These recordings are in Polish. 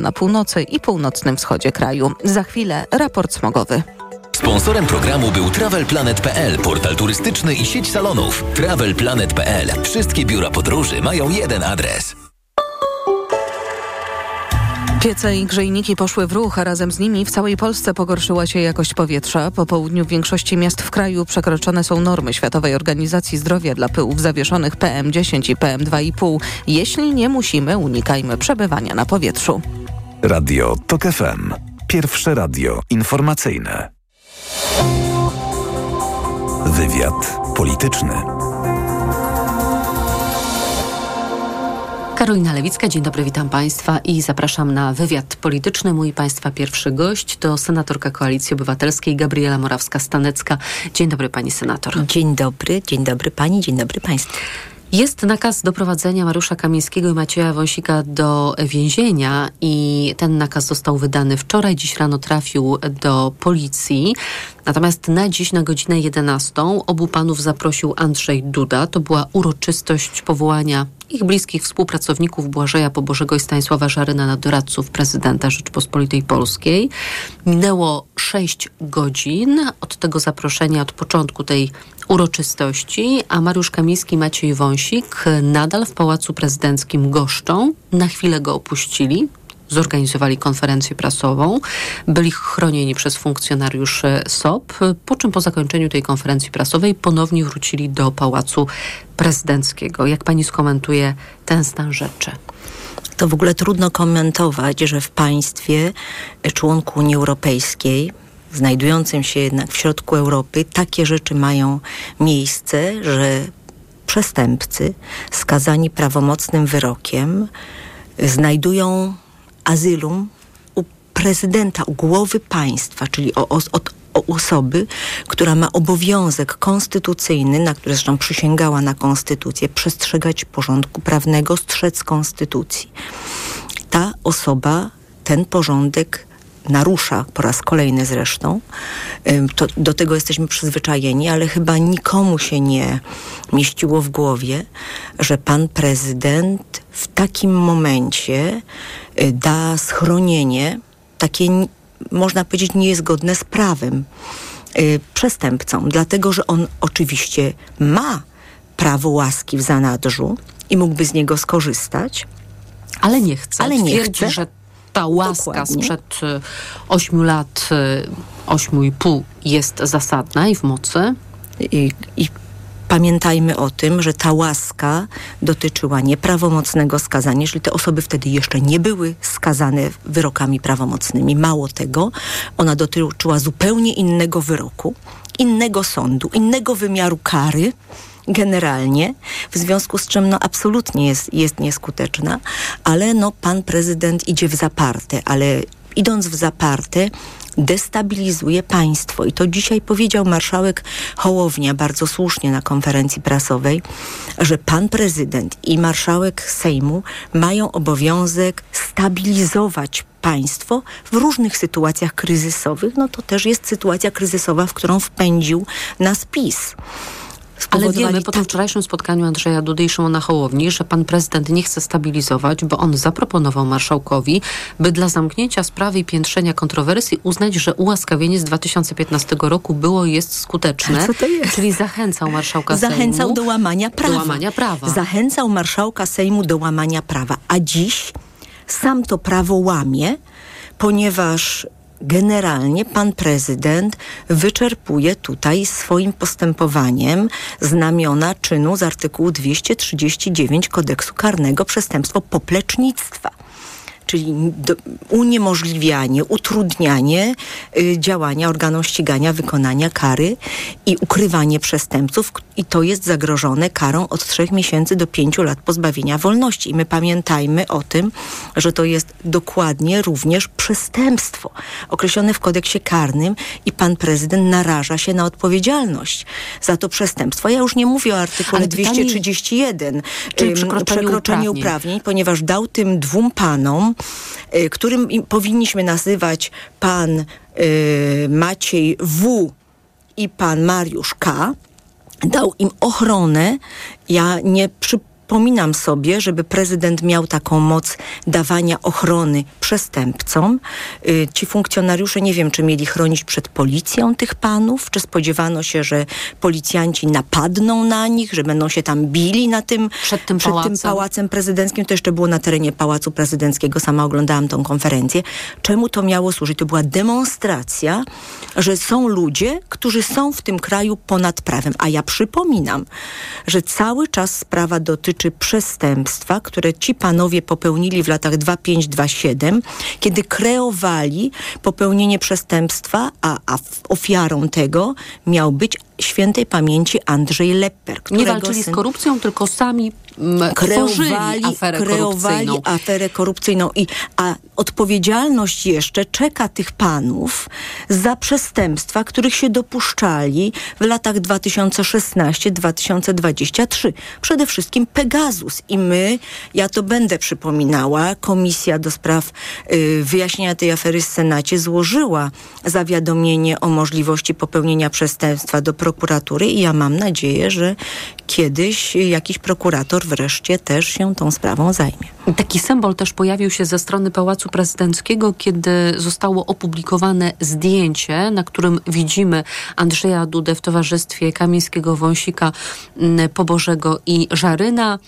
na północy i północnym wschodzie kraju. Za chwilę raport smogowy. Sponsorem programu był TravelPlanet.pl, portal turystyczny i sieć salonów. TravelPlanet.pl. Wszystkie biura podróży mają jeden adres. Piece i grzejniki poszły w ruch, a razem z nimi w całej Polsce pogorszyła się jakość powietrza. Po południu w większości miast w kraju przekroczone są normy Światowej Organizacji Zdrowia dla pyłów zawieszonych PM10 i PM2,5. Jeśli nie musimy, unikajmy przebywania na powietrzu. Radio TOK FM. Pierwsze radio informacyjne. Wywiad polityczny. Karolina Lewicka, dzień dobry, witam Państwa i zapraszam na wywiad polityczny. Mój Państwa pierwszy gość to senatorka Koalicji Obywatelskiej Gabriela Morawska-Stanecka. Dzień dobry Pani Senator. Dzień dobry, dzień dobry Pani, dzień dobry Państwu. Jest nakaz doprowadzenia Mariusza Kamińskiego i Macieja Wąsika do więzienia i ten nakaz został wydany wczoraj. Dziś rano trafił do policji. Natomiast na dziś na godzinę 11 obu panów zaprosił Andrzej Duda. To była uroczystość powołania ich bliskich współpracowników Błażeja Pobożego i Stanisława Żaryna na doradców prezydenta Rzeczypospolitej Polskiej. Minęło sześć godzin od tego zaproszenia, od początku tej uroczystości, a Mariusz Kamiński i Maciej Wąsik nadal w Pałacu Prezydenckim goszczą. Na chwilę go opuścili, zorganizowali konferencję prasową, byli chronieni przez funkcjonariuszy SOP, po czym po zakończeniu tej konferencji prasowej ponownie wrócili do Pałacu Prezydenckiego. Jak pani skomentuje ten stan rzeczy? To w ogóle trudno komentować, że w państwie członku Unii Europejskiej, znajdującym się jednak w środku Europy, takie rzeczy mają miejsce, że przestępcy skazani prawomocnym wyrokiem znajdują azylum u prezydenta, u głowy państwa, czyli o, o osoby, która ma obowiązek konstytucyjny, na który zresztą przysięgała na konstytucję, przestrzegać porządku prawnego, strzec konstytucji. Ta osoba ten porządek narusza po raz kolejny zresztą. To, do tego jesteśmy przyzwyczajeni, ale chyba nikomu się nie mieściło w głowie, że pan prezydent w takim momencie y, da schronienie, takie można powiedzieć niezgodne z prawem y, przestępcom, dlatego że on oczywiście ma prawo łaski w zanadrzu i mógłby z niego skorzystać. Ale nie chce. Ale nie Twierdzi, chce. że ta łaska Dokładnie. sprzed 8 y, lat, 8,5 jest zasadna i w mocy. I, i Pamiętajmy o tym, że ta łaska dotyczyła nieprawomocnego skazania, czyli te osoby wtedy jeszcze nie były skazane wyrokami prawomocnymi. Mało tego, ona dotyczyła zupełnie innego wyroku, innego sądu, innego wymiaru kary generalnie, w związku z czym no absolutnie jest, jest nieskuteczna, ale no pan prezydent idzie w zaparte, ale idąc w zaparte destabilizuje państwo. I to dzisiaj powiedział marszałek Hołownia bardzo słusznie na konferencji prasowej, że pan prezydent i marszałek Sejmu mają obowiązek stabilizować państwo w różnych sytuacjach kryzysowych. No to też jest sytuacja kryzysowa, w którą wpędził nas PiS. Ale wiemy po tym wczorajszym spotkaniu Andrzeja Dudy i Szymona Hołowni, że pan prezydent nie chce stabilizować, bo on zaproponował marszałkowi, by dla zamknięcia sprawy i piętrzenia kontrowersji uznać, że ułaskawienie z 2015 roku było i jest skuteczne. Co to jest? Czyli zachęcał marszałka Zachęcał Sejmu do łamania prawa. Do łamania prawa. Zachęcał marszałka Sejmu do łamania prawa. A dziś sam to prawo łamie, ponieważ generalnie pan prezydent wyczerpuje tutaj swoim postępowaniem znamiona czynu z artykułu 239 kodeksu karnego przestępstwo poplecznictwa czyli do, uniemożliwianie, utrudnianie y, działania organom ścigania, wykonania kary i ukrywanie przestępców i to jest zagrożone karą od trzech miesięcy do pięciu lat pozbawienia wolności. I my pamiętajmy o tym, że to jest dokładnie również przestępstwo określone w kodeksie karnym i pan prezydent naraża się na odpowiedzialność za to przestępstwo. Ja już nie mówię o artykule Ale 231, czyli przekroczeniu, przekroczeniu uprawnień. uprawnień, ponieważ dał tym dwóm panom którym powinniśmy nazywać pan y, Maciej W. i pan Mariusz K., dał im ochronę. Ja nie przy, przypominam sobie, żeby prezydent miał taką moc dawania ochrony przestępcom. Y, ci funkcjonariusze nie wiem, czy mieli chronić przed policją tych panów, czy spodziewano się, że policjanci napadną na nich, że będą się tam bili na tym, przed tym przed pałacem. tym pałacem prezydenckim. To jeszcze było na terenie Pałacu Prezydenckiego. Sama oglądałam tą konferencję. Czemu to miało służyć? To była demonstracja, że są ludzie, którzy są w tym kraju ponad prawem. A ja przypominam, że cały czas sprawa dotyczy przestępstwa, które ci panowie popełnili w latach 25-27, kiedy kreowali popełnienie przestępstwa, a, a ofiarą tego miał być świętej pamięci Andrzej Lepper. Nie walczyli syn... z korupcją, tylko sami kreowali aferę kreowali korupcyjną. aferę korupcyjną. I, a odpowiedzialność jeszcze czeka tych panów za przestępstwa, których się dopuszczali w latach 2016-2023. Przede wszystkim Pegasus. I my, ja to będę przypominała, Komisja do Spraw y, Wyjaśnienia tej afery w Senacie złożyła zawiadomienie o możliwości popełnienia przestępstwa do prokuratury i ja mam nadzieję, że kiedyś jakiś prokurator wreszcie też się tą sprawą zajmie. Taki symbol też pojawił się ze strony Pałacu Prezydenckiego, kiedy zostało opublikowane zdjęcie, na którym widzimy Andrzeja Dudę w towarzystwie Kamińskiego, Wąsika, mm, Pobożego i Żaryna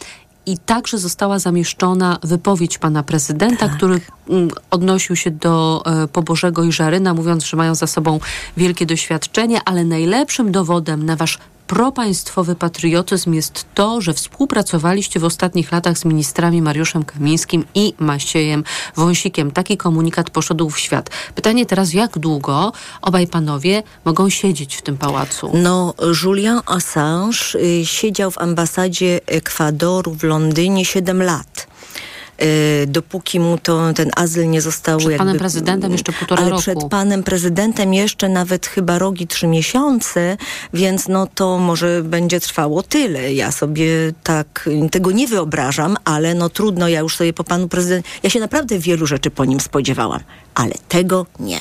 i także została zamieszczona wypowiedź pana prezydenta, tak. który mm, odnosił się do e, Pobożego i Żaryna, mówiąc, że mają za sobą wielkie doświadczenie, ale najlepszym dowodem na wasz propaństwowy patriotyzm jest to, że współpracowaliście w ostatnich latach z ministrami Mariuszem Kamińskim i Maciejem Wąsikiem. Taki komunikat poszedł w świat. Pytanie teraz, jak długo obaj panowie mogą siedzieć w tym pałacu? No, Julian Assange y, siedział w ambasadzie Ekwadoru w Londynie 7 lat. Y, dopóki mu to, ten azyl nie został... Przed jakby, panem prezydentem jeszcze półtora ale roku. przed panem prezydentem jeszcze nawet chyba rogi trzy miesiące, więc no to może będzie trwało tyle. Ja sobie tak tego nie wyobrażam, ale no trudno, ja już sobie po panu prezydencie... Ja się naprawdę wielu rzeczy po nim spodziewałam, ale tego nie.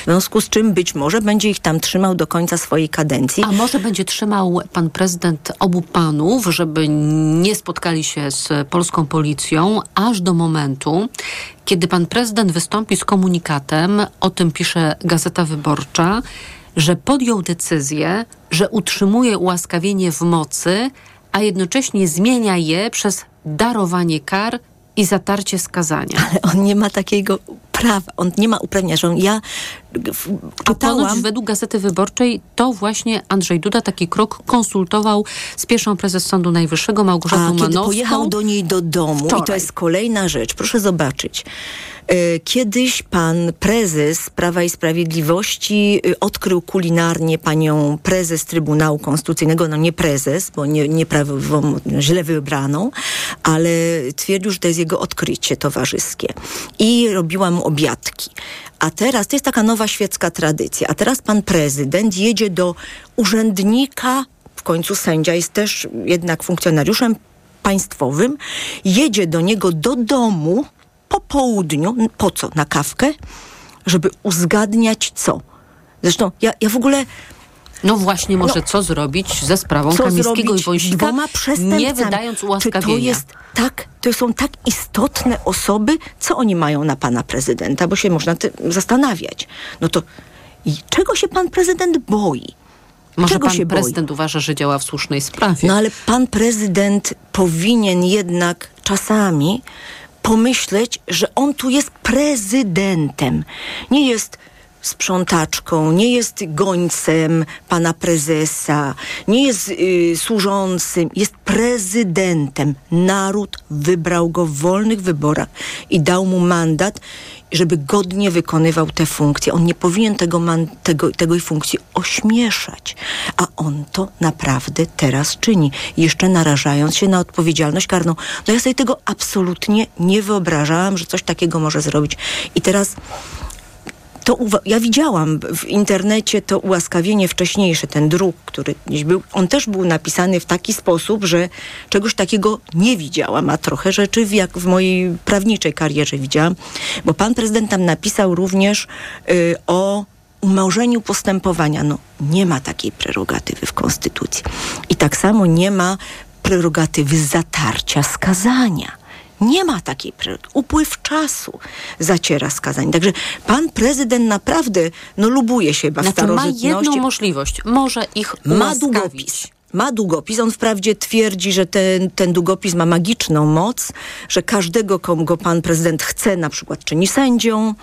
W związku z czym być może będzie ich tam trzymał do końca swojej kadencji. A może będzie trzymał pan prezydent obu panów, żeby nie spotkali się z polską policją, aż do momentu, kiedy pan prezydent wystąpi z komunikatem, o tym pisze Gazeta Wyborcza, że podjął decyzję, że utrzymuje ułaskawienie w mocy, a jednocześnie zmienia je przez darowanie kar i zatarcie skazania. Ale on nie ma takiego prawa, on nie ma uprawnienia, że on, ja A ponoć według Gazety Wyborczej to właśnie Andrzej Duda taki krok konsultował z pierwszą prezes Sądu Najwyższego Małgorzatą A, Manowską. pojechał do niej do domu Wczoraj. i to jest kolejna rzecz, proszę zobaczyć. E, Kiedyś pan prezes Prawa i Sprawiedliwości y, odkrył kulinarnie panią prezes Trybunału Konstytucyjnego, no nie prezes, bo nie, nie źle wybraną, ale twierdził, że to jest jego odkrycie towarzyskie. I robiła mu obiadki. A teraz, to jest taka nowa świecka tradycja, a teraz pan prezydent jedzie do urzędnika, w końcu sędzia jest też jednak funkcjonariuszem państwowym, jedzie do niego do domu, po południu, po co? Na kawkę? Żeby uzgadniać co? Zresztą ja, ja w ogóle No właśnie, może co zrobić ze sprawą co Kamińskiego i Wąsika, nie wydając Czy ułaskawienia. to jest tak, to są tak istotne osoby, co oni mają na pana prezydenta, bo się można zastanawiać. No to i czego się pan prezydent boi? Może czego pan się boi? prezydent uważa, że działa w słusznej sprawie. No ale pan prezydent powinien jednak czasami pomyśleć, że on tu jest prezydentem. Nie jest sprzątaczką, nie jest gońcem pana prezesa, nie jest y, służącym, jest prezydentem. Naród wybrał go w wolnych wyborach i dał mu mandat, żeby godnie wykonywał te funkcje. On nie powinien tego, man, tego, tego funkcji ośmieszać, a on to naprawdę teraz czyni, jeszcze narażając się na odpowiedzialność karną. No ja sobie tego absolutnie nie wyobrażałam, że coś takiego może zrobić. I teraz to ja widziałam w internecie to ułaskawienie wcześniejsze, ten druk, który gdzieś był, on też był napisany w taki sposób, że czegoś takiego nie widziałam, a trochę rzeczy jak w mojej prawniczej karierze widziałam, bo pan prezydent tam napisał również y, o umorzeniu postępowania. No, nie ma takiej prerogatywy w Konstytucji. I tak samo nie ma prerogatywy zatarcia skazania. Nie ma takiej prerogatywy. Upływ czasu zaciera skazanie. Także pan prezydent naprawdę no, lubuje się chyba w Znaczy ma jedną możliwość. Może ich Ma długopis. Ma długopis. On wprawdzie twierdzi, że ten, ten długopis ma magiczną moc, że każdego, komu go pan prezydent chce, na przykład czyni sędzią,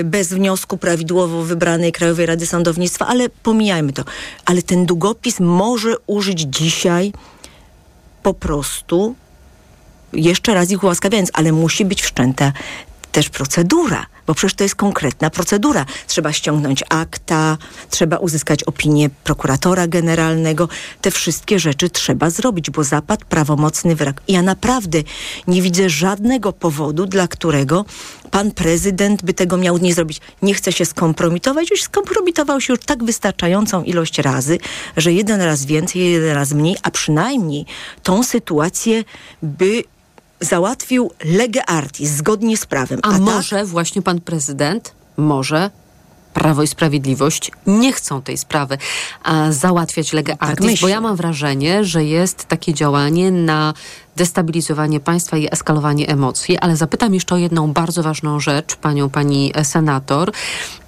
y, bez wniosku prawidłowo wybranej Krajowej Rady Sądownictwa, ale pomijajmy to. Ale ten długopis może użyć dzisiaj po prostu jeszcze raz ich ułaskawiając, ale musi być wszczęta też procedura, bo przecież to jest konkretna procedura. Trzeba ściągnąć akta, trzeba uzyskać opinię prokuratora generalnego. Te wszystkie rzeczy trzeba zrobić, bo zapadł prawomocny wyrok. Ja naprawdę nie widzę żadnego powodu, dla którego pan prezydent by tego miał nie zrobić. Nie chce się skompromitować, już skompromitował się już tak wystarczającą ilość razy, że jeden raz więcej, jeden raz mniej, a przynajmniej tą sytuację by załatwił lege artis, zgodnie z prawem. A, tak, może właśnie pan prezydent, może Prawo i Sprawiedliwość nie chcą tej sprawy a, załatwiać lega artis, bo Tak myślę. ja mam wrażenie, że jest takie działanie na destabilizowanie państwa i eskalowanie emocji, ale zapytam jeszcze o jedną bardzo ważną rzecz, panią, pani senator.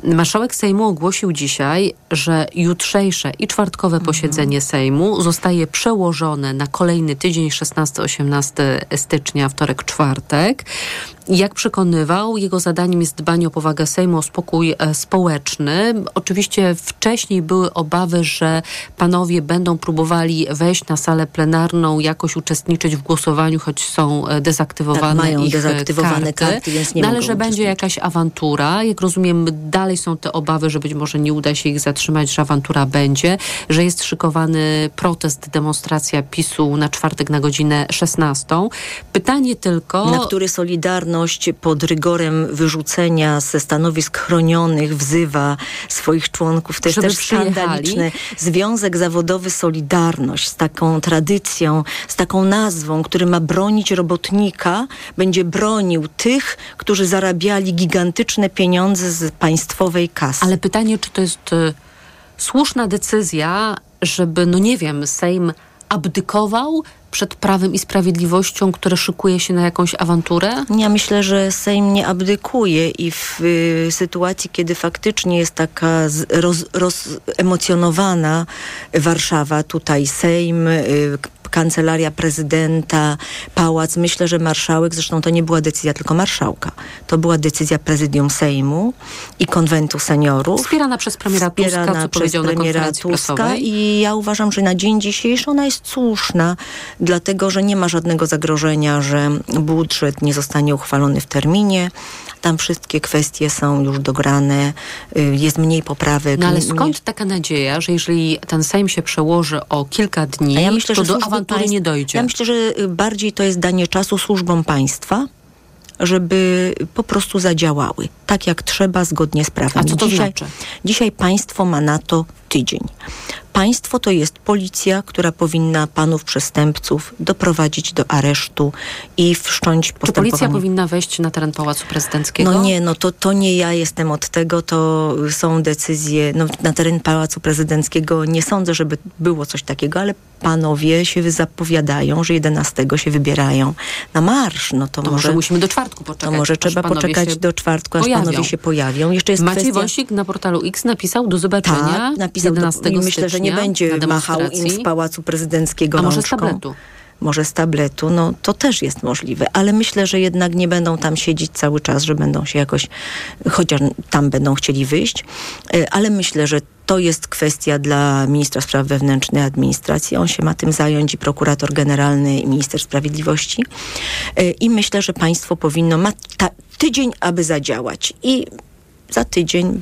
Marszałek Sejmu ogłosił dzisiaj, że jutrzejsze i czwartkowe posiedzenie Sejmu zostaje przełożone na kolejny tydzień, 16-18 stycznia, wtorek, czwartek. Jak przekonywał, jego zadaniem jest dbanie o powagę Sejmu, o spokój e, społeczny. Oczywiście wcześniej były obawy, że panowie będą próbowali wejść na salę plenarną, jakoś uczestniczyć w głosowaniu, choć są e, dezaktywowane Tak, mają ich e, dezaktywowane karty. karty, więc nie no, ale że będzie jakaś awantura. Jak rozumiem, dalej są te obawy, że być może nie uda się ich zatrzymać, że awantura będzie, że jest szykowany protest, demonstracja PiSu na czwartek na godzinę 16. Pytanie tylko... na który Solidarność pod rygorem wyrzucenia ze stanowisk chronionych wzywa swoich członków. To jest też. Związek Zawodowy Solidarność z taką tradycją, z taką nazwą, który ma bronić robotnika, będzie bronił tych, którzy zarabiali gigantyczne pieniądze z państwowej kasy. Ale pytanie, czy to jest y, słuszna decyzja, żeby, no nie wiem, Sejm abdykował przed prawem i sprawiedliwością, które szykuje się na jakąś awanturę? Ja myślę, że Sejm nie abdykuje i w y, sytuacji, kiedy faktycznie jest taka z- roz, rozemocjonowana Warszawa, tutaj Sejm, y, kancelaria prezydenta, pałac, myślę, że marszałek, zresztą to nie była decyzja tylko marszałka, to była decyzja prezydium Sejmu i konwentu seniorów. Wspierana przez premiera Tuska, Wspierana co przez powiedział na premiera konferencji Tuska prasowej. i ja uważam, że na dzień dzisiejszy ona jest słuszna, dlatego że nie ma żadnego zagrożenia, że budżet nie zostanie uchwalony w terminie. Tam wszystkie kwestie są już dograne, y, jest mniej poprawek. No ale skąd taka nadzieja, że jeżeli ten Sejm się przełoży o kilka dni, A ja myślę, to że do awantury państw- nie dojdzie? Ja myślę, że y, bardziej to jest danie czasu służbom państwa, żeby po prostu zadziałały tak jak trzeba, zgodnie z prawem. A co to dzisiaj, znaczy? Dzisiaj państwo ma na to tydzień. Państwo to jest policja, która powinna panów przestępców doprowadzić do aresztu i wszcząć Czy policja postępowanie. powinna wejść na teren Pałacu Prezydenckiego? No nie, no to, to nie ja jestem od tego, to są decyzje, no na teren Pałacu Prezydenckiego nie sądzę, żeby było coś takiego, ale panowie się zapowiadają, że 11 się wybierają na marsz, no to, To może może, musimy do czwartku to poczekać. może aż trzeba poczekać do czwartku, aż pojawią. panowie się pojawią. Jeszcze jest Maciej kwestia... Wąsik na portalu X napisał do zobaczenia Tak, napisał, do, 11 i myślę, że nie stycznia będzie machał im z Pałacu Prezydenckiego A może z tabletu? Może z tabletu, no to też jest możliwe, ale myślę, że jednak nie będą tam siedzieć cały czas, że będą się jakoś, chociaż tam będą chcieli wyjść, E, ale myślę, że to jest kwestia dla ministra spraw wewnętrznych i administracji. On się ma tym zająć i prokurator generalny i minister sprawiedliwości. E, I myślę, że państwo powinno, ma ta, tydzień, aby zadziałać i za tydzień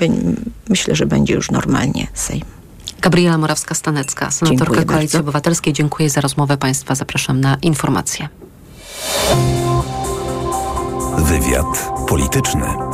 myślę, że będzie już normalnie Sejm. Gabriela Morawska-Stanecka, senatorka Dziękuję Koalicji bardzo. Obywatelskiej. Dziękuję za rozmowę Państwa. Zapraszam na informacje. Wywiad polityczny.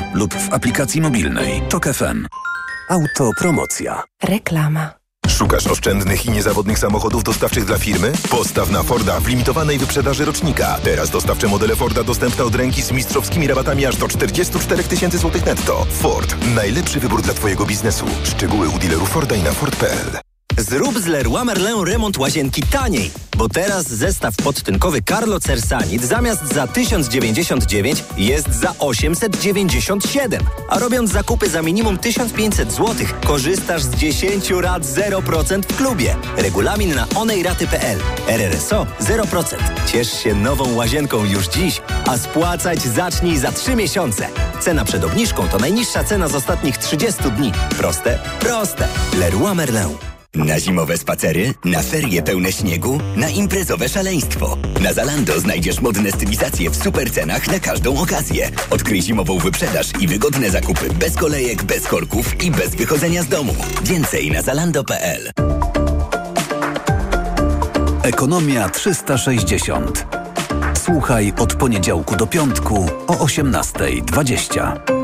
lub w aplikacji mobilnej. Tok FM. Autopromocja. Reklama. Szukasz oszczędnych i niezawodnych samochodów dostawczych dla firmy? Postaw na Forda w limitowanej wyprzedaży rocznika. Teraz dostawcze modele Forda dostępne od ręki z mistrzowskimi rabatami aż do 44 tysięcy złotych netto. Ford. Najlepszy wybór dla Twojego biznesu. Szczegóły u dealerów Forda i na Ford.pl. Zrób z Leroy Merlin remont łazienki taniej, bo teraz zestaw podtynkowy Carlo Cersanit zamiast za 1099 jest za 897. A robiąc zakupy za minimum 1500 zł, korzystasz z 10 rat 0% w klubie. Regulamin na onejraty.pl. RRSO 0%. Ciesz się nową łazienką już dziś, a spłacać zacznij za 3 miesiące. Cena przed obniżką to najniższa cena z ostatnich 30 dni. Proste? Proste. Leroy Merlin. Na zimowe spacery, na ferie pełne śniegu, na imprezowe szaleństwo. Na Zalando znajdziesz modne stylizacje w super cenach na każdą okazję. Odkryj zimową wyprzedaż i wygodne zakupy bez kolejek, bez korków i bez wychodzenia z domu. Więcej na zalando.pl. Ekonomia 360. Słuchaj od poniedziałku do piątku o 18.20.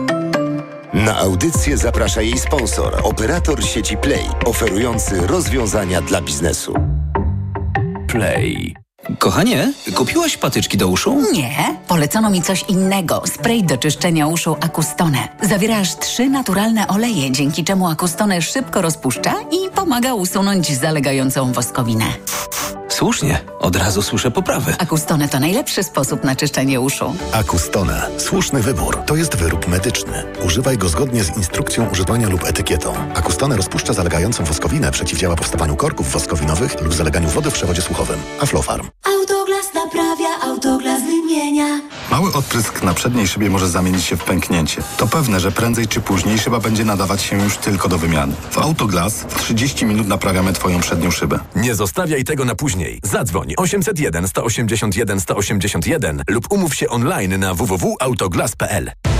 Na audycję zaprasza jej sponsor, operator sieci Play, oferujący rozwiązania dla biznesu. Play. Kochanie, kupiłaś patyczki do uszu? Nie, polecono mi coś innego. Spray do czyszczenia uszu Akustone. Zawiera aż trzy naturalne oleje, dzięki czemu Akustone szybko rozpuszcza i pomaga usunąć zalegającą woskowinę. Słusznie, od razu słyszę poprawy. Akustone to najlepszy sposób na czyszczenie uszu. Akustone. Słuszny wybór. To jest wyrób medyczny. Używaj go zgodnie z instrukcją używania lub etykietą. Akustone rozpuszcza zalegającą woskowinę, przeciwdziała powstawaniu korków woskowinowych lub zaleganiu wody w przewodzie słuchowym. Aflofarm. Autoglas naprawia, autoglas wymienia. Mały odprysk na przedniej szybie może zamienić się w pęknięcie. To pewne, że prędzej czy później szyba będzie nadawać się już tylko do wymiany. W Autoglas w 30 minut naprawiamy Twoją przednią szybę. Nie zostawiaj tego na później. Zadzwoń 801 181 181 lub umów się online na www.autoglas.pl.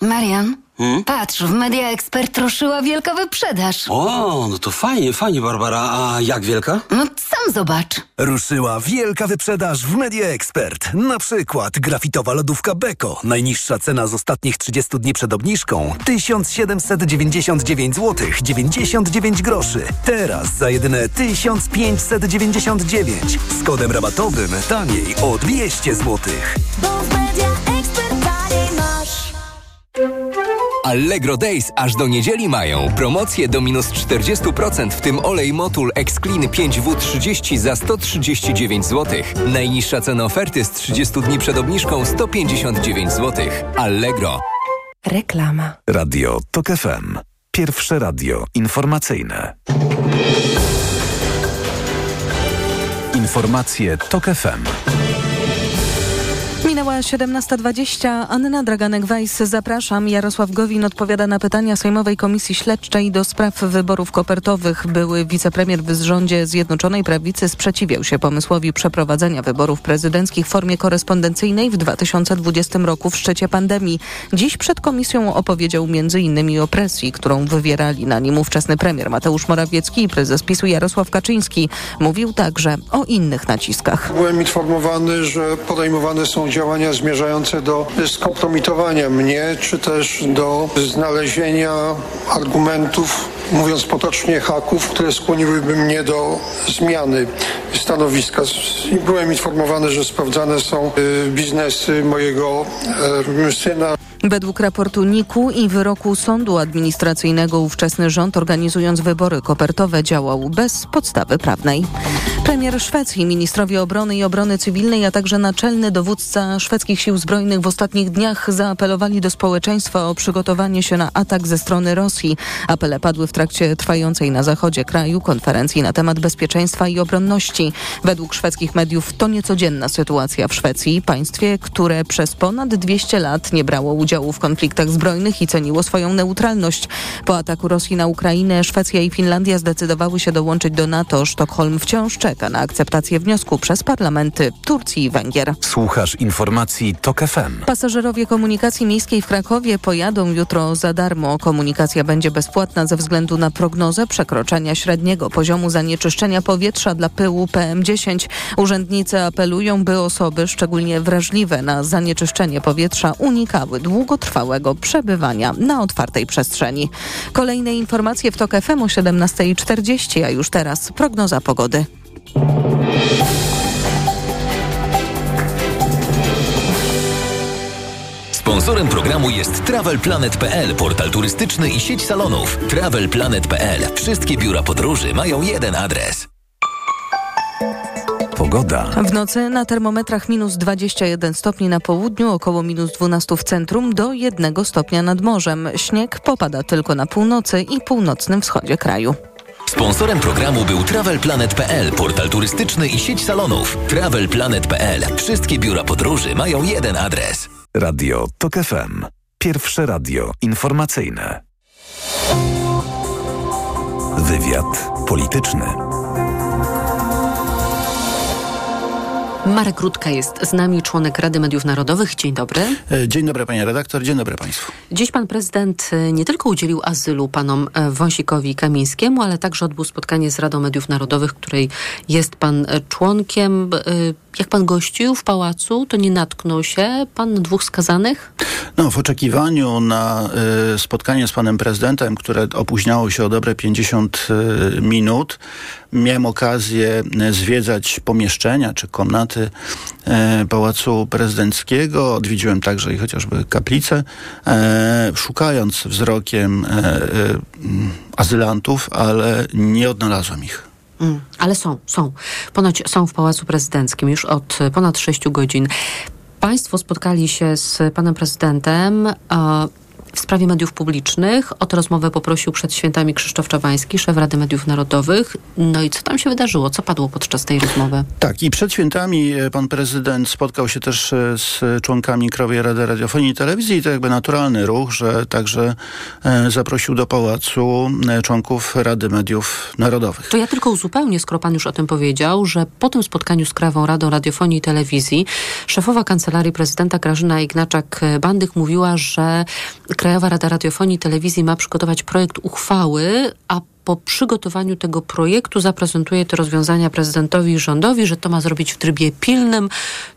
Marian, hmm? patrz, w Media Expert ruszyła wielka wyprzedaż. O, no to fajnie, fajnie, Barbara. A jak wielka? No sam zobacz. Ruszyła wielka wyprzedaż w Media Expert. Na przykład grafitowa lodówka Beko. Najniższa cena z ostatnich 30 dni przed obniżką 1799 zł 99 groszy. Teraz za jedyne 1599. Z kodem rabatowym taniej o 200 zł. Bo w Media. Allegro Days aż do niedzieli mają promocje do minus 40%, w tym olej Motul X-Clean 5W30 za 139 zł. Najniższa cena oferty z 30 dni przed obniżką 159 zł. Allegro. Reklama. Radio TOK FM. Pierwsze radio informacyjne. Informacje TOK FM. Minęła 17.20. Anna Draganek-Weiss, zapraszam. Jarosław Gowin odpowiada na pytania Sejmowej Komisji Śledczej do spraw wyborów kopertowych. Były wicepremier w rządzie Zjednoczonej Prawicy sprzeciwiał się pomysłowi przeprowadzenia wyborów prezydenckich w formie korespondencyjnej w 2020 roku w szczycie pandemii. Dziś przed komisją opowiedział m.in. o presji, którą wywierali na nim ówczesny premier Mateusz Morawiecki i prezes PiSu Jarosław Kaczyński. Mówił także o innych naciskach. Byłem informowany, że podejmowane są działania zmierzające do skompromitowania mnie, czy też do znalezienia argumentów, mówiąc potocznie, haków, które skłoniłyby mnie do zmiany stanowiska. Byłem informowany, że sprawdzane są biznesy mojego syna. Według raportu NIK-u i wyroku sądu administracyjnego ówczesny rząd organizując wybory kopertowe działał bez podstawy prawnej. Premier Szwecji, ministrowie obrony i obrony cywilnej, a także naczelny dowódca szwedzkich sił zbrojnych w ostatnich dniach zaapelowali do społeczeństwa o przygotowanie się na atak ze strony Rosji. Apele padły w trakcie trwającej na zachodzie kraju konferencji na temat bezpieczeństwa i obronności. Według szwedzkich mediów to niecodzienna sytuacja w Szwecji, państwie, które przez ponad 200 lat nie brało udziału w konfliktach zbrojnych i ceniło swoją neutralność. Po ataku Rosji na Ukrainę Szwecja i Finlandia zdecydowały się dołączyć do NATO. Sztokholm wciąż czeka na akceptację wniosku przez parlamenty Turcji i Węgier. Słuchasz informacji TOK FM. Pasażerowie komunikacji miejskiej w Krakowie pojadą jutro za darmo. Komunikacja będzie bezpłatna ze względu na prognozę przekroczenia średniego poziomu zanieczyszczenia powietrza dla pyłu PM10. Urzędnicy apelują, by osoby szczególnie wrażliwe na zanieczyszczenie powietrza unikały długotrwałego przebywania na otwartej przestrzeni. Kolejne informacje w TOK FM o 17.40, a już teraz prognoza pogody. Sponsorem programu jest TravelPlanet.pl, portal turystyczny i sieć salonów. TravelPlanet.pl. Wszystkie biura podróży mają jeden adres. Pogoda. W nocy na termometrach minus 21 stopni na południu, około minus 12 w centrum, do 1 stopnia nad morzem. Śnieg popada tylko na północy i północnym wschodzie kraju. Sponsorem programu był TravelPlanet.pl, portal turystyczny i sieć salonów. TravelPlanet.pl. Wszystkie biura podróży mają jeden adres. Radio TOK FM. Pierwsze radio informacyjne. Wywiad polityczny. Marek Rutka jest z nami, członek Rady Mediów Narodowych. Dzień dobry. E, Dzień dobry panie redaktor, dzień dobry państwu. Dziś pan prezydent e, nie tylko udzielił azylu panom e, Wąsikowi i Kamińskiemu, ale także odbył spotkanie z Radą Mediów Narodowych, której jest pan członkiem. Jak pan gościł w pałacu, to nie natknął się pan na dwóch skazanych? No, w oczekiwaniu na y, spotkanie z panem prezydentem, które opóźniało się o dobre 50 y, minut, miałem okazję y, zwiedzać pomieszczenia czy komnaty y, Pałacu Prezydenckiego. Odwiedziłem także i chociażby kaplicę, e, szukając wzrokiem mm, azylantów, ale nie odnalazłem ich. Mm, ale są, są. Ponoć są w Pałacu Prezydenckim już od e, ponad 6 godzin. Państwo spotkali się z panem prezydentem w sprawie mediów publicznych. O tę rozmowę poprosił przed świętami Krzysztof Czabański, szef Rady Mediów Narodowych. No i co tam się wydarzyło? Co padło podczas tej rozmowy? Tak, i przed świętami e, pan prezydent spotkał się też e, z członkami Krajowej Rady Radiofonii i Telewizji i to jakby naturalny ruch, że także e, zaprosił do pałacu członków Rady Mediów Narodowych. To ja tylko uzupełnię, skoro pan już o tym powiedział, że po tym spotkaniu z Krajową Radą Radiofonii i Telewizji szefowa Kancelarii Prezydenta Grażyna Ignaczak-Bandych mówiła, że Krajowa Rada Radiofonii i Telewizji ma przygotować projekt uchwały, a po przygotowaniu tego projektu zaprezentuje te rozwiązania prezydentowi i rządowi, że to ma zrobić w trybie pilnym,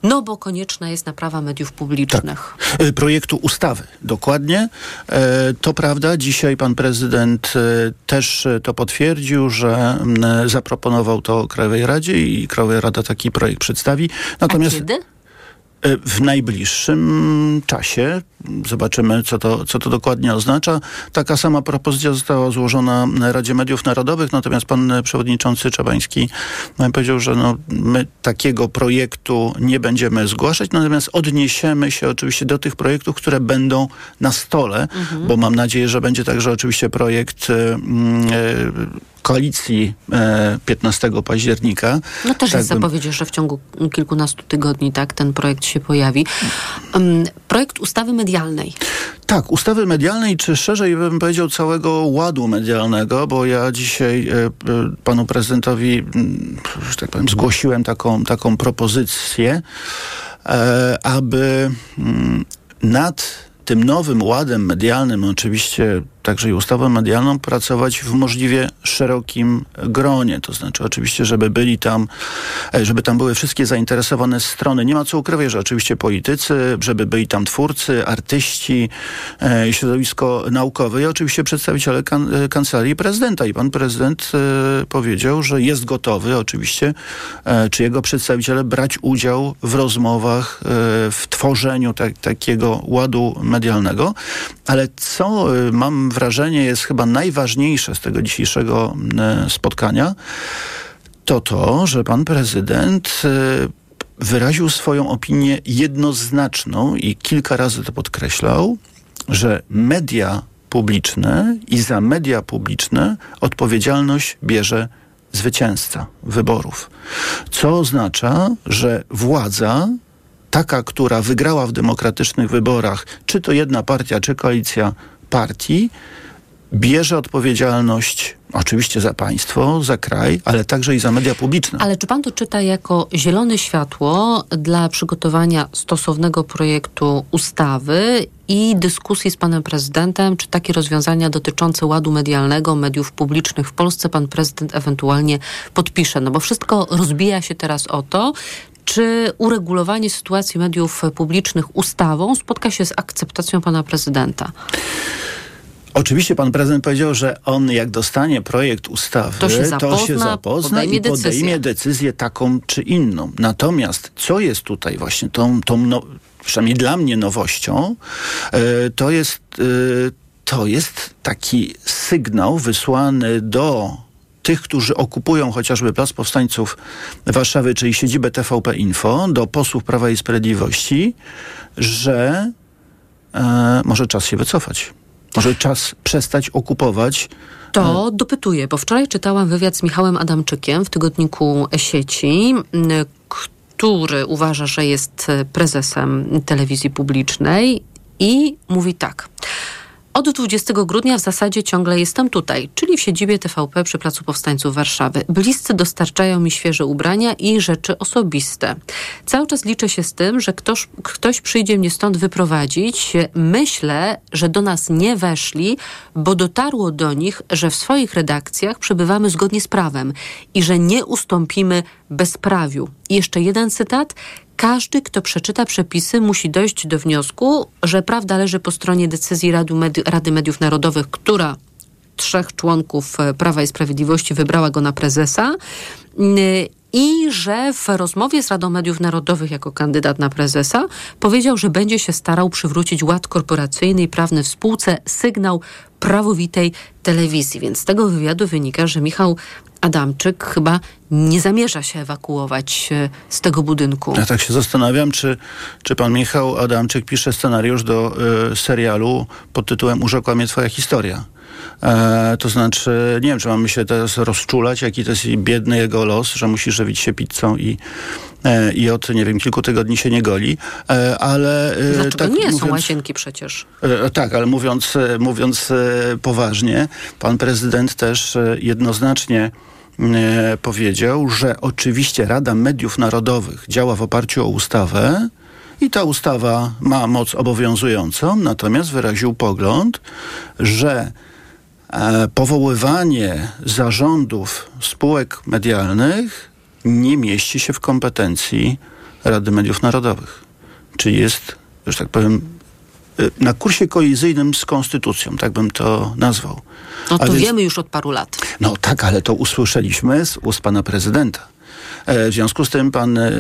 no bo konieczna jest naprawa mediów publicznych. E, projektu ustawy. Dokładnie. E, To prawda, dzisiaj pan prezydent e, też to potwierdził, że m, e, zaproponował to Krajowej Radzie i Krajowa Rada taki projekt przedstawi. Natomiast A kiedy? E, w najbliższym czasie zobaczymy, co to, co to dokładnie oznacza. Taka sama propozycja została złożona Radzie Mediów Narodowych, natomiast pan przewodniczący Czabański e, powiedział, że no, my takiego projektu nie będziemy zgłaszać, natomiast odniesiemy się oczywiście do tych projektów, które będą na stole, Mhm. bo mam nadzieję, że będzie także oczywiście projekt e, koalicji e, 15 października. No też Tak jest zapowiedź, że w ciągu kilkunastu tygodni tak ten projekt się pojawi. Projekt ustawy medialnej. Tak, ustawy medialnej, czy szerzej bym powiedział całego ładu medialnego, bo ja dzisiaj e, e, panu prezydentowi, mm, że tak powiem, zgłosiłem taką, taką propozycję, e, aby mm, nad tym nowym ładem medialnym, oczywiście także i ustawę medialną, pracować w możliwie szerokim gronie. To znaczy oczywiście, żeby byli tam, e, żeby tam były wszystkie zainteresowane strony. Nie ma co ukrywać, że oczywiście politycy, żeby byli tam twórcy, artyści, e, środowisko naukowe i oczywiście przedstawiciele kan e, kancelarii prezydenta. I pan prezydent powiedział, że jest gotowy oczywiście, czy jego przedstawiciele brać udział w rozmowach, w tworzeniu tak, takiego ładu medialnego. Ale co mam wrażenie jest chyba najważniejsze z tego dzisiejszego e, spotkania, to to, że pan prezydent e, wyraził swoją opinię jednoznaczną i kilka razy to podkreślał, że media publiczne i za media publiczne odpowiedzialność bierze zwycięzca wyborów. Co oznacza, że władza, taka, która wygrała w demokratycznych wyborach, czy to jedna partia, czy koalicja partii, bierze odpowiedzialność oczywiście za państwo, za kraj, ale także i za media publiczne. Ale czy pan to czyta jako zielone światło dla przygotowania stosownego projektu ustawy i dyskusji z panem prezydentem, czy takie rozwiązania dotyczące ładu medialnego, mediów publicznych w Polsce pan prezydent ewentualnie podpisze? No bo wszystko rozbija się teraz o to, czy uregulowanie sytuacji mediów publicznych ustawą spotka się z akceptacją pana prezydenta? Oczywiście pan prezydent powiedział, że on jak dostanie projekt ustawy, To się zapozna, się zapozna podejmie i podejmie decyzję. decyzję taką czy inną. Natomiast co jest tutaj właśnie tą, tą no, przynajmniej dla mnie nowością, e, to jest e, to jest taki sygnał wysłany do tych, którzy okupują chociażby Plac Powstańców Warszawy, czyli siedzibę TVP Info, do posłów Prawa i Sprawiedliwości, że e, może czas się wycofać. Może czas przestać okupować To dopytuję, bo wczoraj czytałam wywiad z Michałem Adamczykiem w tygodniku Sieci, który uważa, że jest e, prezesem telewizji publicznej i mówi tak. Od 20 grudnia w zasadzie ciągle jestem tutaj, czyli w siedzibie TVP przy Placu Powstańców Warszawy. Bliscy dostarczają mi świeże ubrania i rzeczy osobiste. Cały czas liczę się z tym, że ktoś, ktoś przyjdzie mnie stąd wyprowadzić. Myślę, że do nas nie weszli, bo dotarło do nich, że w swoich redakcjach przebywamy zgodnie z prawem i że nie ustąpimy bezprawiu. I jeszcze jeden cytat. Każdy, kto przeczyta przepisy, musi dojść do wniosku, że prawda leży po stronie decyzji Rady, Medi- Rady Mediów Narodowych, która trzech członków e, Prawa i Sprawiedliwości wybrała go na prezesa. I że w rozmowie z Radą Mediów Narodowych jako kandydat na prezesa powiedział, że będzie się starał przywrócić ład korporacyjny i prawny w spółce, sygnał prawowitej telewizji. Więc z tego wywiadu wynika, że Michał Adamczyk chyba nie zamierza się ewakuować e, z tego budynku. Ja tak się zastanawiam, czy, czy pan Michał Adamczyk pisze scenariusz do y, serialu pod tytułem Urzekła mnie twoja historia. E, to znaczy, nie wiem, czy mamy się teraz rozczulać, jaki to jest biedny jego los, że musi żywić się pizzą i, e, i od, nie wiem, kilku tygodni się nie goli, e, ale... Dlaczego tak nie? Są mówiąc- łazienki przecież. Tak, ale mówiąc, mówiąc poważnie, pan prezydent też jednoznacznie powiedział, że oczywiście Rada Mediów Narodowych działa w oparciu o ustawę i ta ustawa ma moc obowiązującą, natomiast wyraził pogląd, że e, powoływanie zarządów spółek medialnych nie mieści się w kompetencji Rady Mediów Narodowych. Czy jest, że tak powiem, na kursie kolizyjnym z konstytucją, tak bym to nazwał. No to więc- wiemy już od paru lat. No tak, ale to usłyszeliśmy z ust pana prezydenta. E, W związku z tym pan e,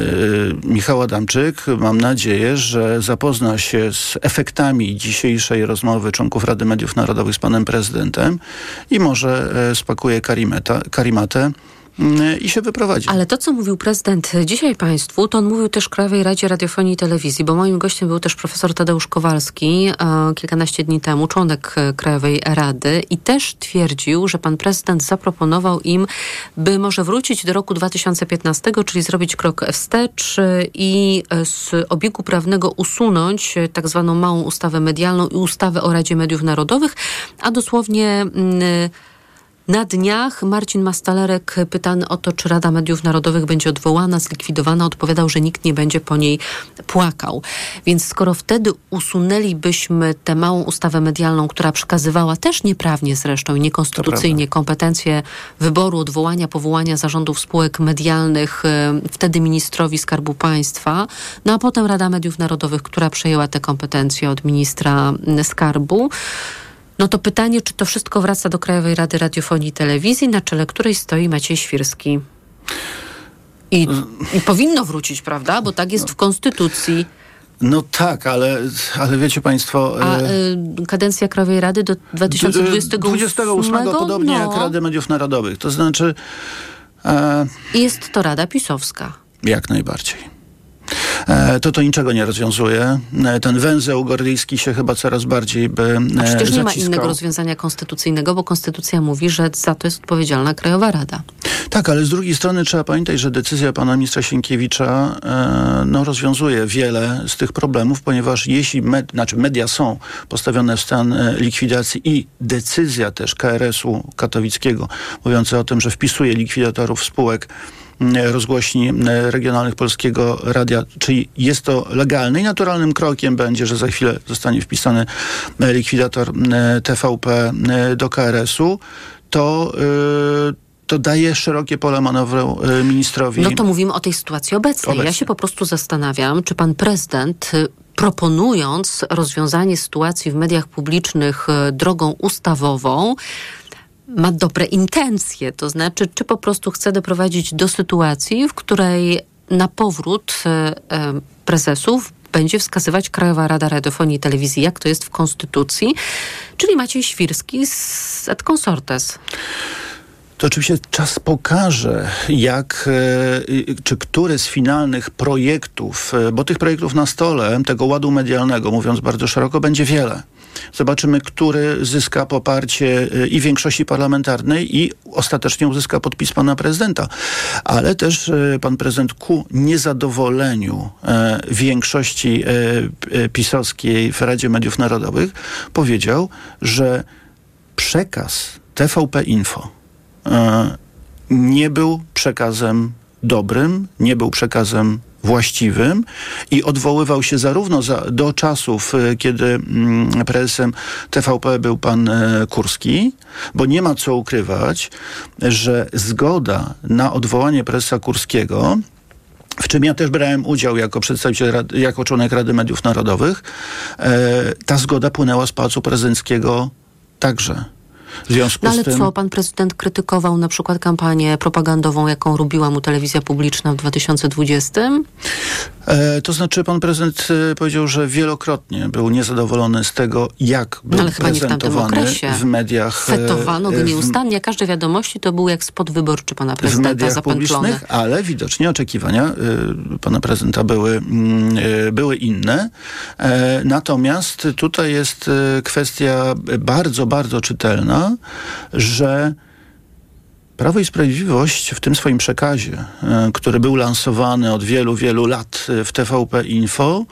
Michał Adamczyk, mam nadzieję, że zapozna się z efektami dzisiejszej rozmowy członków Rady Mediów Narodowych z panem prezydentem i może e, spakuje karimeta, karimatę i się wyprowadzi. Ale to, co mówił prezydent dzisiaj Państwu, to on mówił też Krajowej Radzie Radiofonii i Telewizji, bo moim gościem był też profesor Tadeusz Kowalski e, kilkanaście dni temu, członek e, Krajowej Rady i też twierdził, że pan prezydent zaproponował im, by może wrócić do roku 2015, czyli zrobić krok wstecz i e, z obiegu prawnego usunąć e, tak zwaną małą ustawę medialną i ustawę o Radzie Mediów Narodowych, a dosłownie... mm, na dniach Marcin Mastalerek, pytany o to, czy Rada Mediów Narodowych będzie odwołana, zlikwidowana, odpowiadał, że nikt nie będzie po niej płakał. Więc skoro wtedy usunęlibyśmy tę małą ustawę medialną, która przekazywała też nieprawnie zresztą i niekonstytucyjnie kompetencje wyboru, odwołania, powołania zarządów spółek medialnych y, wtedy ministrowi Skarbu Państwa, no a potem Rada Mediów Narodowych, która przejęła te kompetencje od ministra Skarbu, no to pytanie, czy to wszystko wraca do Krajowej Rady Radiofonii i Telewizji, na czele której stoi Maciej Świrski. I, I powinno wrócić, prawda? Bo tak jest w Konstytucji. No tak, ale, ale wiecie Państwo... A e, y, kadencja Krajowej Rady do 2028? 28 podobnie jak no. Rady Mediów Narodowych. To znaczy... E, Jest to Rada Pisowska. jak najbardziej. E, to to niczego nie rozwiązuje. E, Ten węzeł gordyjski się chyba coraz bardziej by A przecież e, nie ma zaciskał. innego rozwiązania konstytucyjnego, bo konstytucja mówi, że za to jest odpowiedzialna Krajowa Rada. Tak, ale z drugiej strony trzeba pamiętać, że decyzja pana ministra Sienkiewicza e, no, rozwiązuje wiele z tych problemów, ponieważ jeśli med, znaczy media są postawione w stan e, likwidacji i decyzja też KRS-u katowickiego mówiąca o tym, że wpisuje likwidatorów spółek rozgłośni m, regionalnych Polskiego Radia, czyli jest to legalne i naturalnym krokiem będzie, że za chwilę zostanie wpisany e, likwidator m, TVP do KRS-u, to to daje szerokie pole manewru ministrowi. No to mówimy o tej sytuacji obecnej. Ja Obecnej. się po prostu zastanawiam, czy pan prezydent y, proponując rozwiązanie sytuacji w mediach publicznych y, drogą ustawową, ma dobre intencje. To znaczy, czy po prostu chce doprowadzić do sytuacji, w której na powrót y, y, prezesów będzie wskazywać Krajowa Rada Radiofonii i Telewizji, jak to jest w Konstytucji, czyli Maciej Świrski z et consortes. To oczywiście czas pokaże, jak, e, czy który z finalnych projektów, e, bo tych projektów na stole, tego ładu medialnego, mówiąc bardzo szeroko, będzie wiele. Zobaczymy, który zyska poparcie e, i większości parlamentarnej i ostatecznie uzyska podpis pana prezydenta. Ale też e, pan prezydent ku niezadowoleniu e, większości e, e, pisowskiej w Radzie Mediów Narodowych powiedział, że przekaz TVP Info nie był przekazem dobrym, nie był przekazem właściwym i odwoływał się zarówno za, do czasów, e, kiedy mm, prezesem TVP był pan e, Kurski, bo nie ma co ukrywać, że zgoda na odwołanie prezesa Kurskiego w czym ja też brałem udział jako przedstawiciel, jako członek Rady Mediów Narodowych, e, ta zgoda płynęła z Pałacu Prezydenckiego także. W związku No ale z tym... co, pan prezydent krytykował na przykład kampanię propagandową, jaką robiła mu telewizja publiczna w 2020? E, to znaczy pan prezydent e, powiedział, że wielokrotnie był niezadowolony z tego, jak był No ale chyba nie w tamtym prezentowany okresie. w mediach. e, Fetowano go w- nieustannie, każde wiadomości to był jak spot wyborczy pana w prezydenta mediach zapętlony. publicznych, ale widocznie oczekiwania y, pana prezydenta były, y, były inne. E, natomiast tutaj jest kwestia bardzo, bardzo czytelna, że Prawo i Sprawiedliwość w tym swoim przekazie, e, który był lansowany od wielu, wielu lat e, w TVP Info,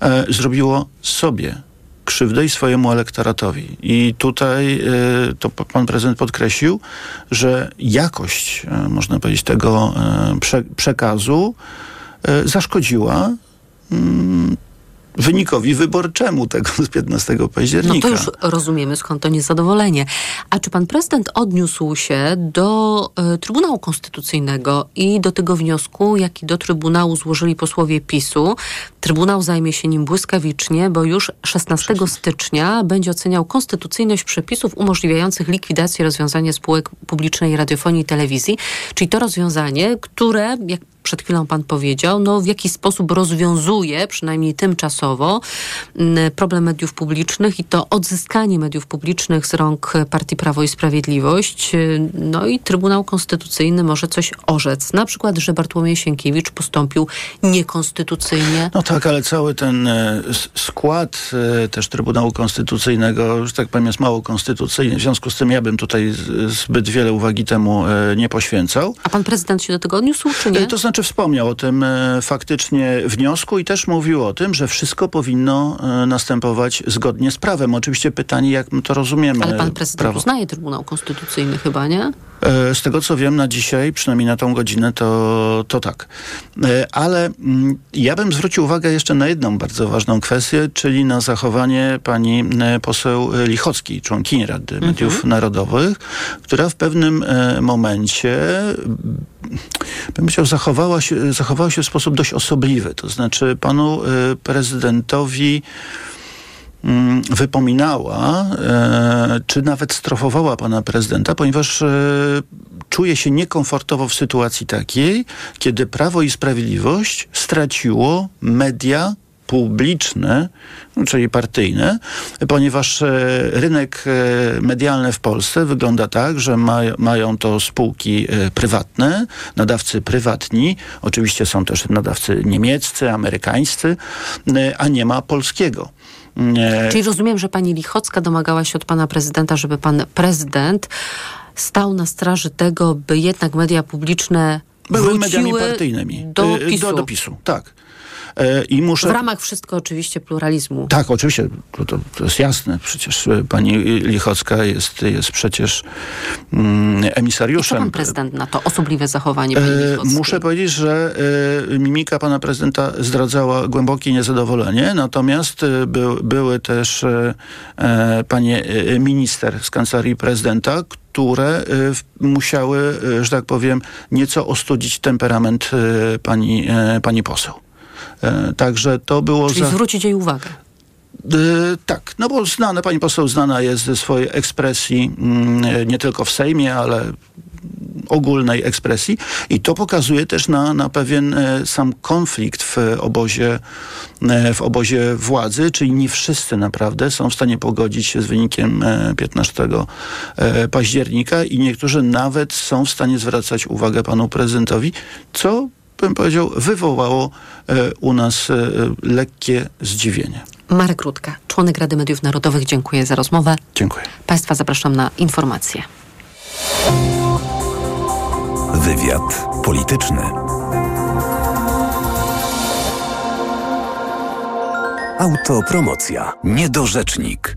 e, zrobiło sobie krzywdę i swojemu elektoratowi. I tutaj to pan prezydent podkreślił, że jakość, można powiedzieć, tego prze, przekazu zaszkodziła mm, wynikowi wyborczemu tego z 15 No października. to już rozumiemy skąd to niezadowolenie. A czy pan prezydent odniósł się do e, Trybunału Konstytucyjnego i do tego wniosku, jaki do Trybunału złożyli posłowie PiSu? Trybunał zajmie się nim błyskawicznie, bo już 16 stycznia będzie oceniał konstytucyjność przepisów umożliwiających likwidację rozwiązania spółek publicznej radiofonii i telewizji, czyli to rozwiązanie, które, jak przed chwilą pan powiedział, no w jakiś sposób rozwiązuje, przynajmniej tymczasowo, m, problem mediów publicznych i to odzyskanie mediów publicznych z rąk partii Prawo i Sprawiedliwość. No i Trybunał Konstytucyjny może coś orzec. Na przykład, że Bartłomiej Sienkiewicz postąpił niekonstytucyjnie. No tak, ale cały ten e, skład e, też Trybunału Konstytucyjnego, że tak powiem, jest mało konstytucyjny. W związku z tym ja bym tutaj zbyt wiele uwagi temu e, nie poświęcał. A pan prezydent się do tego odniósł, czy nie? To znaczy wspomniał o tym e, faktycznie wniosku i też mówił o tym, że wszystko powinno e, następować zgodnie z prawem. Oczywiście pytanie, jak my to rozumiemy. Ale pan prezydent prawo. uznaje Trybunał Konstytucyjny chyba, nie? E, Z tego co wiem na dzisiaj, przynajmniej na tą godzinę, to, to tak. E, Ale mm, ja bym zwrócił uwagę jeszcze na jedną bardzo ważną kwestię, czyli na zachowanie pani e, poseł Lichockiej, członkini Rady Mediów Narodowych, która w pewnym momencie mm, bym powiedział, zachowała się, zachowała się w sposób dość osobliwy. To znaczy panu prezydentowi wypominała, e, czy nawet strofowała pana prezydenta, ponieważ e, czuje się niekomfortowo w sytuacji takiej, kiedy Prawo i Sprawiedliwość straciło media publiczne, czyli partyjne, ponieważ e, rynek medialny w Polsce wygląda tak, że ma, mają to spółki prywatne, nadawcy prywatni, oczywiście są też nadawcy niemieccy, amerykańscy, a nie ma polskiego. Czyli rozumiem, że pani Lichocka domagała się od pana prezydenta, żeby pan prezydent stał na straży tego, by jednak media publiczne Były mediami partyjnymi. do PiSu. Do, do PiSu, tak. E, I muszę... W ramach wszystko oczywiście pluralizmu. Tak, oczywiście, to, to, to jest jasne. Przecież e, pani Lichocka jest, jest przecież mm, I co emisariuszem. pan prezydent na to osobliwe zachowanie pani E, Lichockiej? muszę powiedzieć, że mimika pana prezydenta zdradzała głębokie niezadowolenie, natomiast był, były też e, panie minister z kancelarii prezydenta, które musiały, że tak powiem, nieco ostudzić temperament pani, pani poseł. E, Także to było Czyli za... zwrócić jej uwagę. E, tak, no bo znana, pani poseł znana jest ze swojej ekspresji e, nie tylko w Sejmie, ale ogólnej ekspresji i to pokazuje też na, na pewien e, sam konflikt w obozie, e, w obozie władzy, czyli nie wszyscy naprawdę są w stanie pogodzić się z wynikiem e, 15 e, października i niektórzy nawet są w stanie zwracać uwagę panu prezydentowi, co bym powiedział wywołało e, u nas e, lekkie zdziwienie. Marek Rutka, członek Rady Mediów Narodowych, dziękuję za rozmowę. Dziękuję. Państwa zapraszam na informacje. Wywiad polityczny. Autopromocja. Niedorzecznik.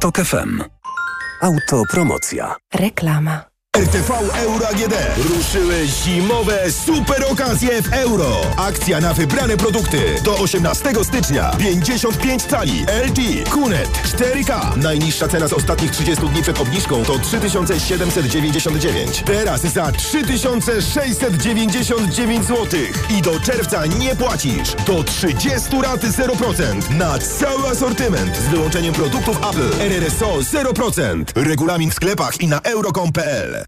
TOK FM. Autopromocja. Reklama. RTV Euro AGD. Ruszyły zimowe super okazje w euro. Akcja na wybrane produkty. Do 18 stycznia. 55 cali. LG. Kunet. 4K. Najniższa cena z ostatnich 30 dni przed obniżką to 3799. Teraz za 3699 zł. I do czerwca nie płacisz. Do 30 rat 0%. Na cały asortyment. Z wyłączeniem produktów Apple. RRSO 0%. Regulamin w sklepach i na euro.com.pl.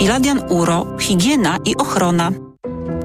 Iladian Uro, higiena i ochrona.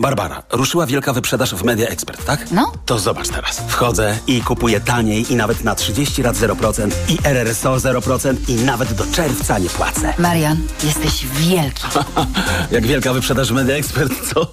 Barbara, ruszyła wielka wyprzedaż w Media Expert, tak? No. To zobacz teraz. Wchodzę i kupuję taniej i nawet na 30 lat 0% i RRSO 0% i nawet do czerwca nie płacę. Marian, jesteś wielki. Jak wielka wyprzedaż w Media Expert, co?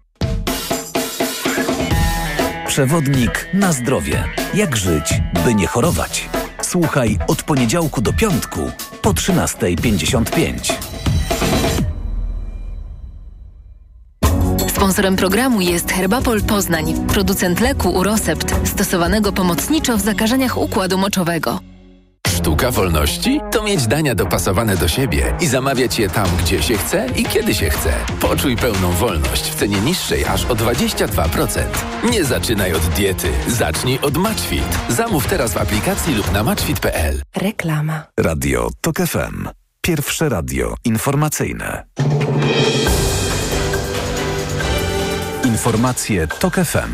Przewodnik na zdrowie. Jak żyć, by nie chorować? Słuchaj od poniedziałku do piątku po 13.55. Sponsorem programu jest Herbapol Poznań, producent leku Urosept, stosowanego pomocniczo w zakażeniach układu moczowego. Sztuka wolności to mieć dania dopasowane do siebie i zamawiać je tam, gdzie się chce i kiedy się chce. Poczuj pełną wolność w cenie niższej aż o 22%. Nie zaczynaj od diety, zacznij od Matchfit. Zamów teraz w aplikacji lub na matchfit.pl. Reklama. Radio TOK FM. Pierwsze radio informacyjne. Informacje TOK FM.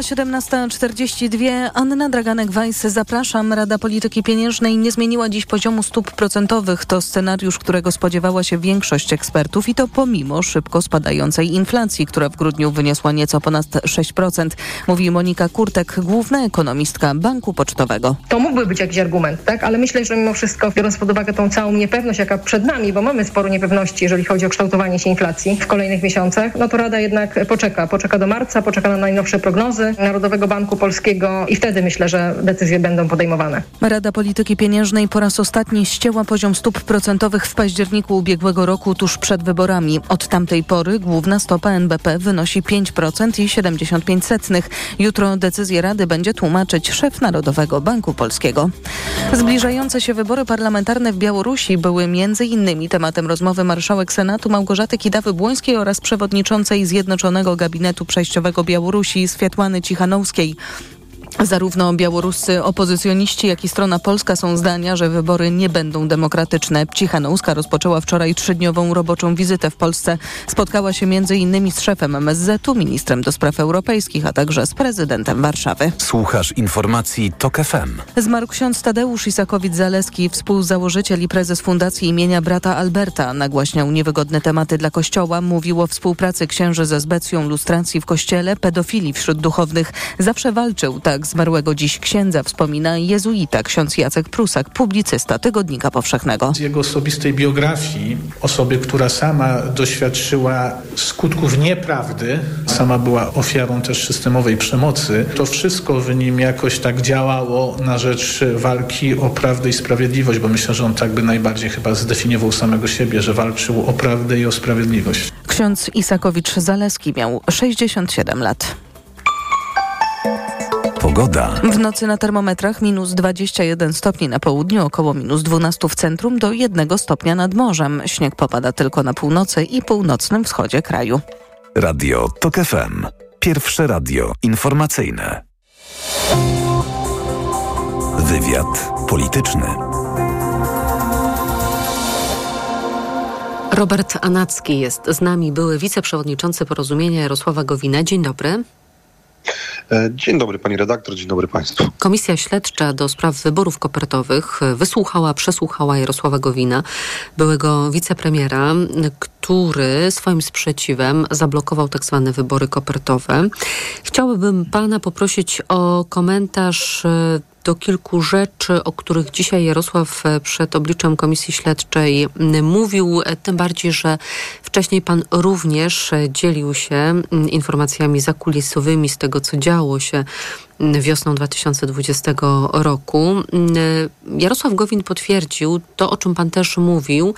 Minęła 17.42. Anna Draganek-Weiss, zapraszam. Rada Polityki Pieniężnej nie zmieniła dziś poziomu stóp procentowych. To scenariusz, którego spodziewała się większość ekspertów i to pomimo szybko spadającej inflacji, która w grudniu wyniosła nieco ponad 6%. Mówi Monika Kurtek, główna ekonomistka Banku Pocztowego. To mógłby być jakiś argument, tak? Ale myślę, że mimo wszystko, biorąc pod uwagę tą całą niepewność, jaka przed nami, bo mamy sporo niepewności, jeżeli chodzi o kształtowanie się inflacji w kolejnych miesiącach, no to Rada jednak poczeka. Poczeka do marca, poczeka na najnowsze prognozy Narodowego Banku Polskiego i wtedy myślę, że decyzje będą podejmowane. Rada Polityki Pieniężnej po raz ostatni ścięła poziom stóp procentowych w październiku ubiegłego roku tuż przed wyborami. Od tamtej pory główna stopa NBP wynosi 5% i 75 setnych. Jutro decyzję Rady będzie tłumaczyć szef Narodowego Banku Polskiego. Zbliżające się wybory parlamentarne w Białorusi były między innymi tematem rozmowy marszałek Senatu Małgorzaty Kidawy-Błońskiej oraz przewodniczącej Zjednoczonego Gabinetu Przejściowego Białorusi Cichanowskiej. Zarówno białoruscy opozycjoniści, jak i strona polska są zdania, że wybory nie będą demokratyczne. Cichanouska rozpoczęła wczoraj trzydniową roboczą wizytę w Polsce. Spotkała się m.in. z szefem MSZ-u, ministrem do spraw europejskich, a także z prezydentem Warszawy. Słuchasz informacji TOK FM. Zmarł ksiądz Tadeusz Isakowicz-Zaleski, współzałożyciel i prezes Fundacji imienia brata Alberta. Nagłaśniał niewygodne tematy dla Kościoła, mówił o współpracy księży ze zbecją lustracji w Kościele, pedofilii wśród duchownych. Zawsze walczył, tak zmarłego dziś księdza wspomina jezuita ksiądz Jacek Prusak, publicysta Tygodnika Powszechnego. Z jego osobistej biografii osoby, która sama doświadczyła skutków nieprawdy, sama była ofiarą też systemowej przemocy, to wszystko w nim jakoś tak działało na rzecz walki o prawdę i sprawiedliwość, bo myślę, że on tak by najbardziej chyba zdefiniował samego siebie, że walczył o prawdę i o sprawiedliwość. Ksiądz Isakowicz-Zaleski miał 67 lat. Pogoda. W nocy na termometrach minus 21 stopni na południu, około minus 12 w centrum, do 1 stopnia nad morzem. Śnieg popada tylko na północy i północnym wschodzie kraju. Radio TOK FM. Pierwsze radio informacyjne. Wywiad polityczny. Robert Anacki jest z nami, były wiceprzewodniczący porozumienia Jarosława Gowina. Dzień dobry. Dzień dobry pani redaktor, dzień dobry państwu. Komisja Śledcza do spraw wyborów kopertowych wysłuchała, przesłuchała Jarosława Gowina, byłego wicepremiera, który swoim sprzeciwem zablokował tak zwane wybory kopertowe. Chciałabym pana poprosić o komentarz do kilku rzeczy, o których dzisiaj Jarosław przed obliczem Komisji Śledczej mówił, tym bardziej, że wcześniej pan również dzielił się informacjami zakulisowymi z tego, co działo się wiosną 2020 roku. Jarosław Gowin potwierdził to, o czym pan też mówił,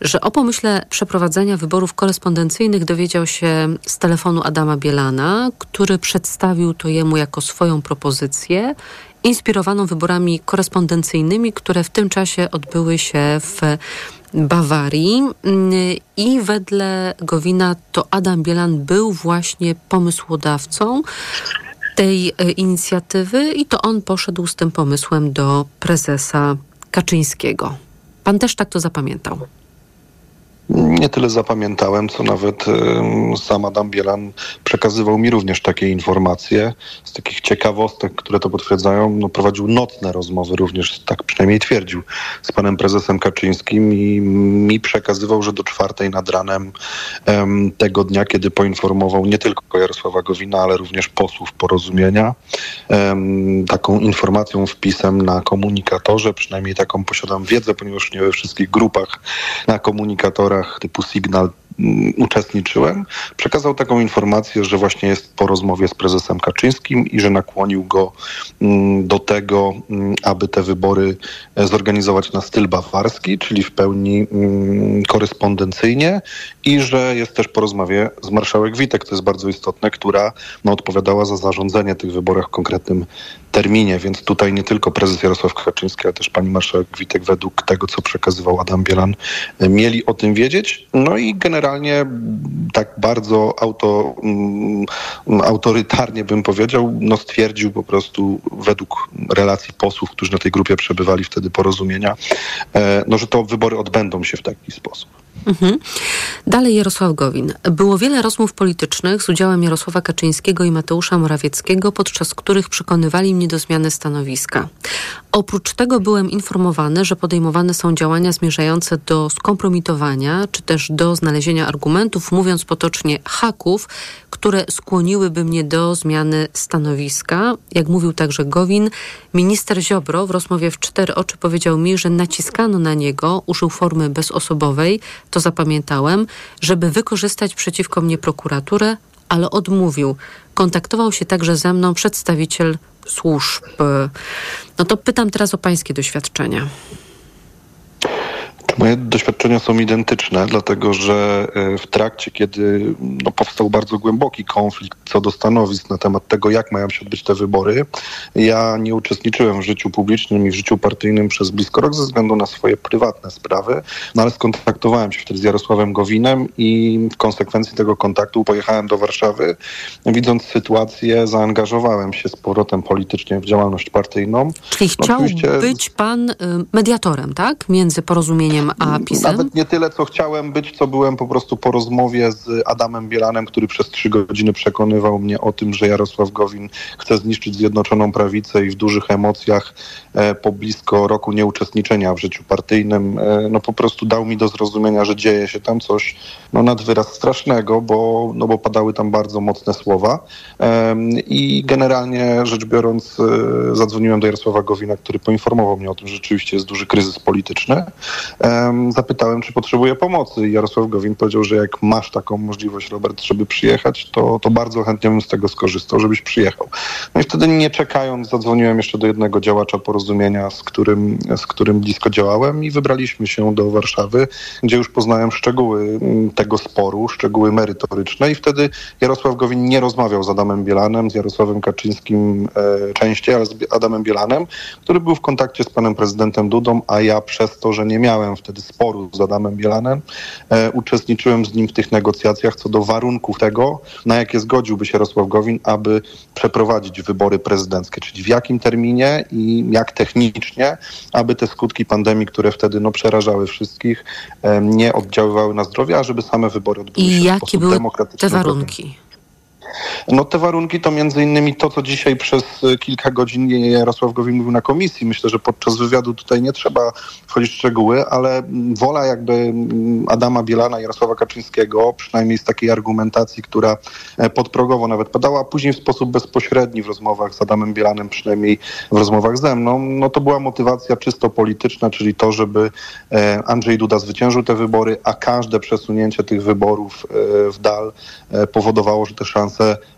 że o pomyśle przeprowadzenia wyborów korespondencyjnych dowiedział się z telefonu Adama Bielana, który przedstawił to jemu jako swoją propozycję inspirowaną wyborami korespondencyjnymi, które w tym czasie odbyły się w Bawarii mm, i wedle Gowina to Adam Bielan był właśnie pomysłodawcą tej e, inicjatywy i to on poszedł z tym pomysłem do prezesa Kaczyńskiego. Pan też tak to zapamiętał nie tyle zapamiętałem, co nawet sam Adam Bielan przekazywał mi również takie informacje. Z takich ciekawostek, które to potwierdzają, no, prowadził nocne rozmowy również, tak przynajmniej twierdził, z panem prezesem Kaczyńskim i mi przekazywał, że do czwartej nad ranem um, tego dnia, kiedy poinformował nie tylko Jarosława Gowina, ale również posłów porozumienia, um, taką informacją, wpisem na komunikatorze, przynajmniej taką posiadam wiedzę, ponieważ nie we wszystkich grupach na typu Signal mm, uczestniczyłem, przekazał taką informację, że właśnie jest po rozmowie z prezesem Kaczyńskim i że nakłonił go mm, do tego, mm, aby te wybory e, zorganizować na styl bawarski, czyli w pełni korespondencyjnie i że jest też po rozmowie z marszałek Witek, to jest bardzo istotne, która no, odpowiadała za zarządzenie tych wyborach w konkretnym terminie, więc tutaj nie tylko prezes Jarosław Kaczyński, ale też pani marszałek Witek według tego, co przekazywał Adam Bielan, e, mieli o tym wiedzieć. No i generalnie tak bardzo auto, um, autorytarnie bym powiedział, no stwierdził po prostu według relacji posłów, którzy na tej grupie przebywali wtedy porozumienia, e, no że to wybory odbędą się w taki sposób. Mhm. Dalej Jarosław Gowin. Było wiele rozmów politycznych z udziałem Jarosława Kaczyńskiego i Mateusza Morawieckiego, podczas których przekonywali mnie do zmiany stanowiska. Oprócz tego byłem informowany, że podejmowane są działania zmierzające do skompromitowania, czy też do znalezienia argumentów, mówiąc potocznie haków, które skłoniłyby mnie do zmiany stanowiska. Jak mówił także Gowin, minister Ziobro w rozmowie w cztery oczy powiedział mi, że naciskano na niego, użył formy bezosobowej, to zapamiętałem, żeby wykorzystać przeciwko mnie prokuraturę, ale odmówił. Kontaktował się także ze mną przedstawiciel służb. No to pytam teraz o pańskie doświadczenia. Moje doświadczenia są identyczne, dlatego że e, w trakcie, kiedy no, powstał bardzo głęboki konflikt co do stanowisk na temat tego, jak mają się odbyć te wybory, ja nie uczestniczyłem w życiu publicznym i w życiu partyjnym przez blisko rok ze względu na swoje prywatne sprawy, no ale skontaktowałem się wtedy z Jarosławem Gowinem i w konsekwencji tego kontaktu pojechałem do Warszawy. Widząc sytuację, zaangażowałem się z powrotem politycznie w działalność partyjną. Czyli chciał Oczywiście... być pan y, mediatorem, tak? Między porozumieniem a PiSem? Nawet nie tyle, co chciałem być, co byłem po prostu po rozmowie z Adamem Bielanem, który przez trzy godziny przekonywał mnie o tym, że Jarosław Gowin chce zniszczyć Zjednoczoną Prawicę i w dużych emocjach e, po blisko roku nieuczestniczenia w życiu partyjnym, e, no po prostu dał mi do zrozumienia, że dzieje się tam coś no nad wyraz strasznego, bo, no bo padały tam bardzo mocne słowa. E, I generalnie rzecz biorąc e, zadzwoniłem do Jarosława Gowina, który poinformował mnie o tym, że rzeczywiście jest duży kryzys polityczny. Zapytałem, czy potrzebuje pomocy. I Jarosław Gowin powiedział, że jak masz taką możliwość, Robert, żeby przyjechać, to, to bardzo chętnie bym z tego skorzystał, żebyś przyjechał. No i wtedy nie czekając, zadzwoniłem jeszcze do jednego działacza porozumienia, z którym, z którym blisko działałem i wybraliśmy się do Warszawy, gdzie już poznałem szczegóły mm, tego sporu, szczegóły merytoryczne i wtedy Jarosław Gowin nie rozmawiał z Adamem Bielanem, z Jarosławem Kaczyńskim e, częściej, ale z Adamem Bielanem, który był w kontakcie z panem prezydentem Dudą, a ja przez to, że nie miałem wtedy sporu z Adamem Bielanem. E, uczestniczyłem z nim w tych negocjacjach co do warunków tego, na jakie zgodziłby się Jarosław Gowin, aby przeprowadzić wybory prezydenckie, czyli w jakim terminie i jak technicznie, aby te skutki pandemii, które wtedy no, przerażały wszystkich, e, nie oddziaływały na zdrowie, a żeby same wybory odbyły się I jakie były te warunki? No te warunki to między innymi to, co dzisiaj przez e, kilka godzin Jarosław Gowin mówił na komisji. Myślę, że podczas wywiadu tutaj nie trzeba wchodzić w szczegóły, ale wola jakby Adama Bielana, Jarosława Kaczyńskiego, przynajmniej z takiej argumentacji, która e, podprogowo nawet padała, a później w sposób bezpośredni w rozmowach z Adamem Bielanem, przynajmniej w rozmowach ze mną, no to była motywacja czysto polityczna, czyli to, żeby e, Andrzej Duda zwyciężył te wybory, a każde przesunięcie tych wyborów w dal powodowało, że te szanse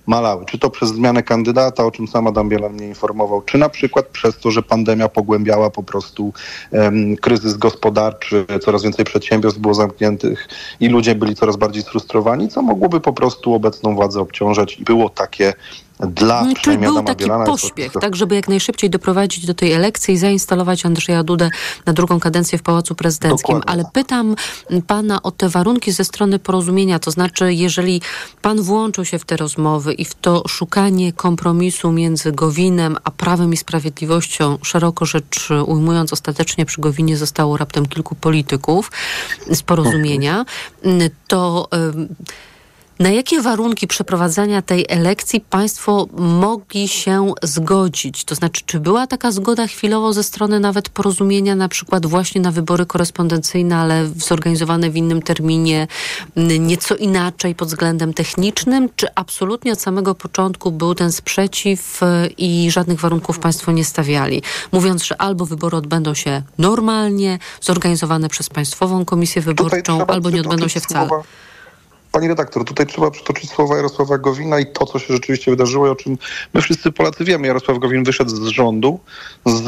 malały. Czy to przez zmianę kandydata, o czym sam Adam Bielan mnie informował, czy na przykład przez to, że pandemia pogłębiała po prostu um, kryzys gospodarczy, coraz więcej przedsiębiorstw było zamkniętych i ludzie byli coraz bardziej sfrustrowani, co mogłoby po prostu obecną władzę obciążać i było takie dla no, Czyli był taki Bielana pośpiech, tak, żeby jak najszybciej doprowadzić do tej elekcji i zainstalować Andrzeja Dudę na drugą kadencję w Pałacu Prezydenckim. Dokładnie. Ale pytam pana o te warunki ze strony porozumienia, to znaczy jeżeli pan włączył się w te rozmowy i w to szukanie kompromisu między Gowinem a Prawem i Sprawiedliwością, szeroko rzecz ujmując, ostatecznie przy Gowinie zostało raptem kilku polityków z porozumienia, to... Na jakie warunki przeprowadzania tej elekcji państwo mogli się zgodzić? To znaczy, czy była taka zgoda chwilowo ze strony nawet porozumienia, na przykład właśnie na wybory korespondencyjne, ale zorganizowane w innym terminie, nieco inaczej pod względem technicznym? Czy absolutnie od samego początku był ten sprzeciw i żadnych warunków państwo nie stawiali? Mówiąc, że albo wybory odbędą się normalnie, zorganizowane przez Państwową Komisję Wyborczą, albo nie odbędą się wcale. Słowa. Pani redaktor, tutaj trzeba przytoczyć słowa Jarosława Gowina i to, co się rzeczywiście wydarzyło i o czym my wszyscy Polacy wiemy. Jarosław Gowin wyszedł z rządu z,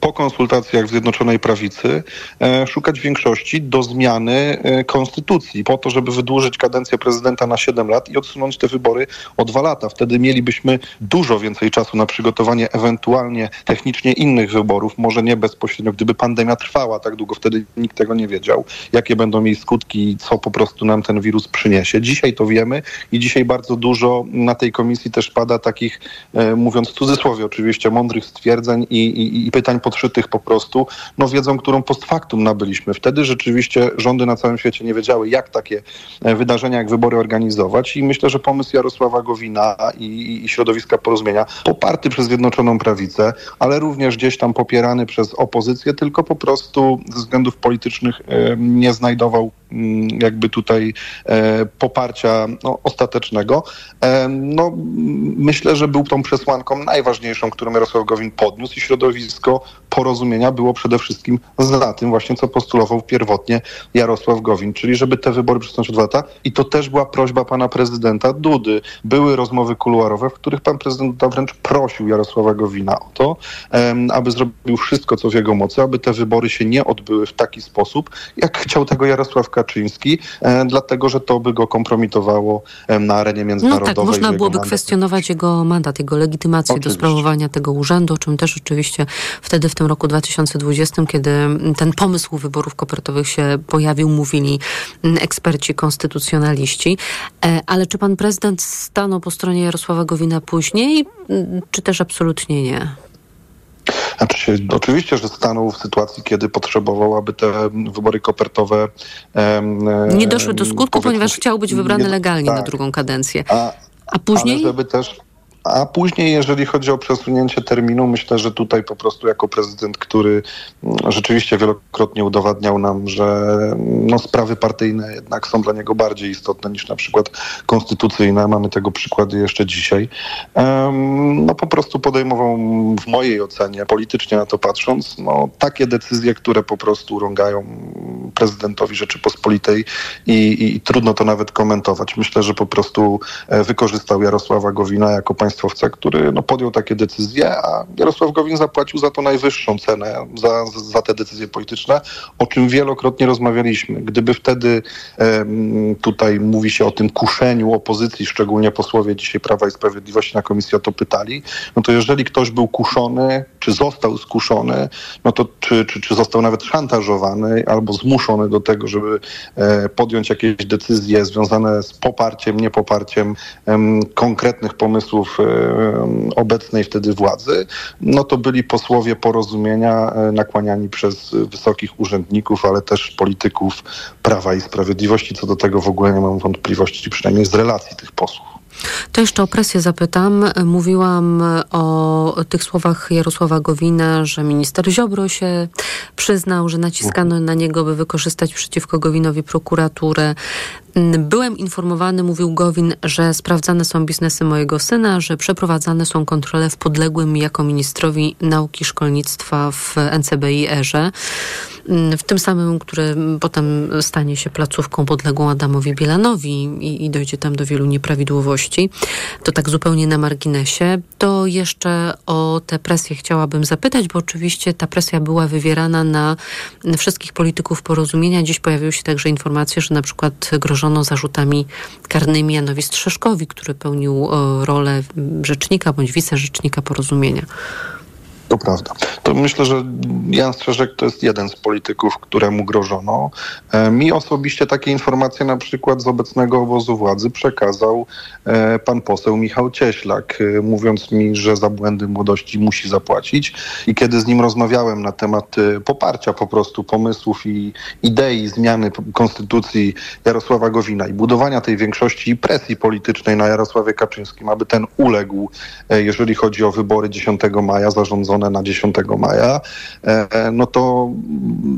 po konsultacjach w Zjednoczonej Prawicy e, szukać większości do zmiany e, konstytucji po to, żeby wydłużyć kadencję prezydenta na 7 lat i odsunąć te wybory o 2 lata. Wtedy mielibyśmy dużo więcej czasu na przygotowanie ewentualnie technicznie innych wyborów, może nie bezpośrednio, gdyby pandemia trwała tak długo, wtedy nikt tego nie wiedział, jakie będą jej skutki i co po prostu nam ten wirus przyniesie. Dzisiaj to wiemy i dzisiaj bardzo dużo na tej komisji też pada takich, e, mówiąc w cudzysłowie oczywiście, mądrych stwierdzeń i, i, i pytań podszytych po prostu, no wiedzą, którą post factum nabyliśmy. Wtedy rzeczywiście rządy na całym świecie nie wiedziały, jak takie e, wydarzenia, jak wybory organizować i myślę, że pomysł Jarosława Gowina i, i środowiska porozumienia, poparty przez Zjednoczoną Prawicę, ale również gdzieś tam popierany przez opozycję, tylko po prostu ze względów politycznych e, nie znajdował mm, jakby tutaj poparcia no, ostatecznego. E, no, myślę, że był tą przesłanką najważniejszą, którą Jarosław Gowin podniósł i środowisko porozumienia było przede wszystkim za tym właśnie, co postulował pierwotnie Jarosław Gowin, czyli żeby te wybory przesunąć o dwa lata i to też była prośba pana prezydenta Dudy. Były rozmowy kuluarowe, w których pan prezydent wręcz prosił Jarosława Gowina o to, aby zrobił wszystko, co w jego mocy, aby te wybory się nie odbyły w taki sposób, jak chciał tego Jarosław Kaczyński, e, dlatego, że to by go kompromitowało na arenie międzynarodowej. No tak, można byłoby kwestionować jego mandat, jego legitymację Oczywiście. do sprawowania tego urzędu, o czym też oczywiście wtedy w tym roku 2020, kiedy ten pomysł wyborów kopertowych się pojawił, mówili eksperci konstytucjonaliści. E, ale czy pan prezydent stanął po stronie Jarosława Gowina później, czy też absolutnie nie? Znaczy się, oczywiście, że stanął w sytuacji, kiedy potrzebował, aby te wybory kopertowe nie doszły do skutku, ponieważ chciał być wybrany nie, legalnie tak, na drugą kadencję. A, a później? Ale żeby też a później, jeżeli chodzi o przesunięcie terminu, myślę, że tutaj po prostu jako prezydent, który mm, rzeczywiście wielokrotnie udowadniał nam, że mm, no, sprawy partyjne jednak są dla niego bardziej istotne niż na przykład konstytucyjne. Mamy tego przykłady jeszcze dzisiaj. No po prostu podejmował w mojej ocenie, politycznie na to patrząc, no, takie decyzje, które po prostu urągają prezydentowi Rzeczypospolitej i, i, i trudno to nawet komentować. Myślę, że po prostu e, wykorzystał Jarosława Gowina jako państwa państwowca, który no, podjął takie decyzje, a Jarosław Gowin zapłacił za to najwyższą cenę, za, za te decyzje polityczne, o czym wielokrotnie rozmawialiśmy. Gdyby wtedy tutaj mówi się o tym kuszeniu opozycji, szczególnie posłowie dzisiaj Prawa i Sprawiedliwości na komisji o to pytali, no to jeżeli ktoś był kuszony, czy został skuszony, no to czy, czy, czy został nawet szantażowany albo zmuszony do tego, żeby e, podjąć jakieś decyzje związane z poparciem, niepoparciem konkretnych pomysłów obecnej wtedy władzy, no to byli posłowie porozumienia e, nakłaniani przez wysokich urzędników, ale też polityków Prawa i Sprawiedliwości. Co do tego w ogóle nie mam wątpliwości, przynajmniej z relacji tych posłów. To jeszcze o presję zapytam. Mówiłam o tych słowach Jarosława Gowina, że minister Ziobro się przyznał, że naciskano na niego, by wykorzystać przeciwko Gowinowi prokuraturę. Byłem informowany, mówił Gowin, że sprawdzane są biznesy mojego syna, że przeprowadzane są kontrole w podległym mi jako ministrowi nauki szkolnictwa w NCBI-erze. Mm, w tym samym, który potem stanie się placówką podległą Adamowi Bielanowi i, i dojdzie tam do wielu nieprawidłowości. To tak zupełnie na marginesie. To jeszcze o tę presję chciałabym zapytać, bo oczywiście ta presja była wywierana na wszystkich polityków porozumienia. Dziś pojawiły się także informacje, że na przykład grożą zagrożono zarzutami karnymi Janowi Strzeszkowi, który pełnił e, rolę rzecznika bądź wicerzecznika porozumienia. To prawda. To myślę, że Jan Strzeżek to jest jeden z polityków, któremu grożono. E, mi osobiście takie informacje na przykład z obecnego obozu władzy przekazał e, pan poseł Michał Cieślak, e, mówiąc mi, że za błędy młodości musi zapłacić. I kiedy z nim rozmawiałem na temat poparcia po prostu pomysłów i idei zmiany konstytucji Jarosława Gowina i budowania tej większości i presji politycznej na Jarosławie Kaczyńskim, aby ten uległ, jeżeli chodzi o wybory 10 maja zarządzone na 10 maja, e, no to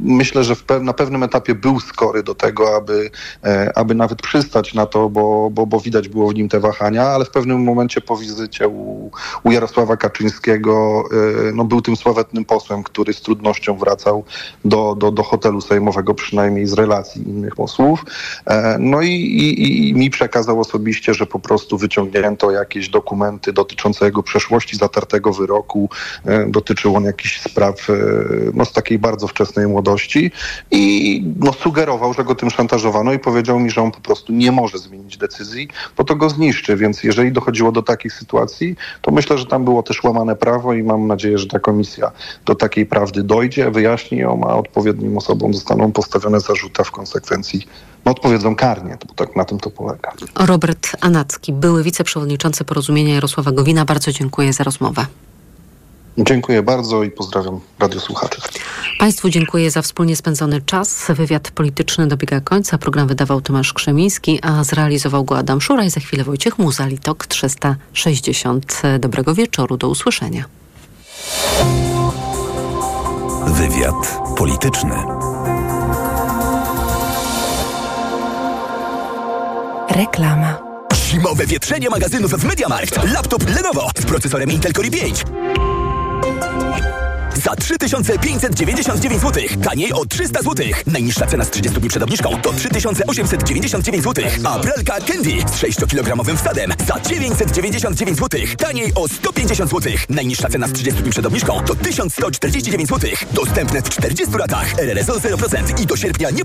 myślę, że na pewnym etapie był skory do tego, aby, e, aby nawet przystać na to, bo, bo, bo widać było w nim te wahania, ale w pewnym momencie po wizycie u, u Jarosława Kaczyńskiego e, no był tym sławetnym posłem, który z trudnością wracał do, do, do hotelu sejmowego, przynajmniej z relacji innych posłów. No i, i, i mi przekazał osobiście, że po prostu wyciągnięto jakieś dokumenty dotyczące jego przeszłości, zatartego wyroku, dotyczył on jakichś spraw e, no, z takiej bardzo wczesnej młodości i no, sugerował, że go tym szantażowano i powiedział mi, że on po prostu nie może zmienić decyzji, bo to go zniszczy. Więc jeżeli dochodziło do takich sytuacji, to myślę, że tam było też łamane prawo i mam nadzieję, że ta komisja do takiej prawdy dojdzie, wyjaśni ją, a odpowiednim osobom zostaną postawione zarzuty, w konsekwencji no, odpowiedzą karnie, bo tak na tym to polega. Robert Anacki, były wiceprzewodniczący porozumienia Jarosława Gowina. Bardzo dziękuję za rozmowę. Dziękuję bardzo i pozdrawiam radiosłuchaczy. Państwu dziękuję za wspólnie spędzony czas. Wywiad polityczny dobiega końca. Program wydawał Tomasz Krzemiński, a zrealizował go Adam Szura i za chwilę Wojciech Muzali, TOK 360. Dobrego wieczoru, do usłyszenia. Wywiad polityczny. Reklama. Zimowe wietrzenie magazynów w Mediamarkt. Laptop Lenovo z procesorem Intel Core i5 za 3599 zł. Taniej o 300 zł. Najniższa cena z 30 dni przed obniżką to 3899 zł. A pralka Candy z 6-kilogramowym wsadem za 999 zł. Taniej o 150 zł. Najniższa cena z 30 dni przed obniżką to 1149 zł. Dostępne w 40 latach. RRSO 0% i do sierpnia nie płaci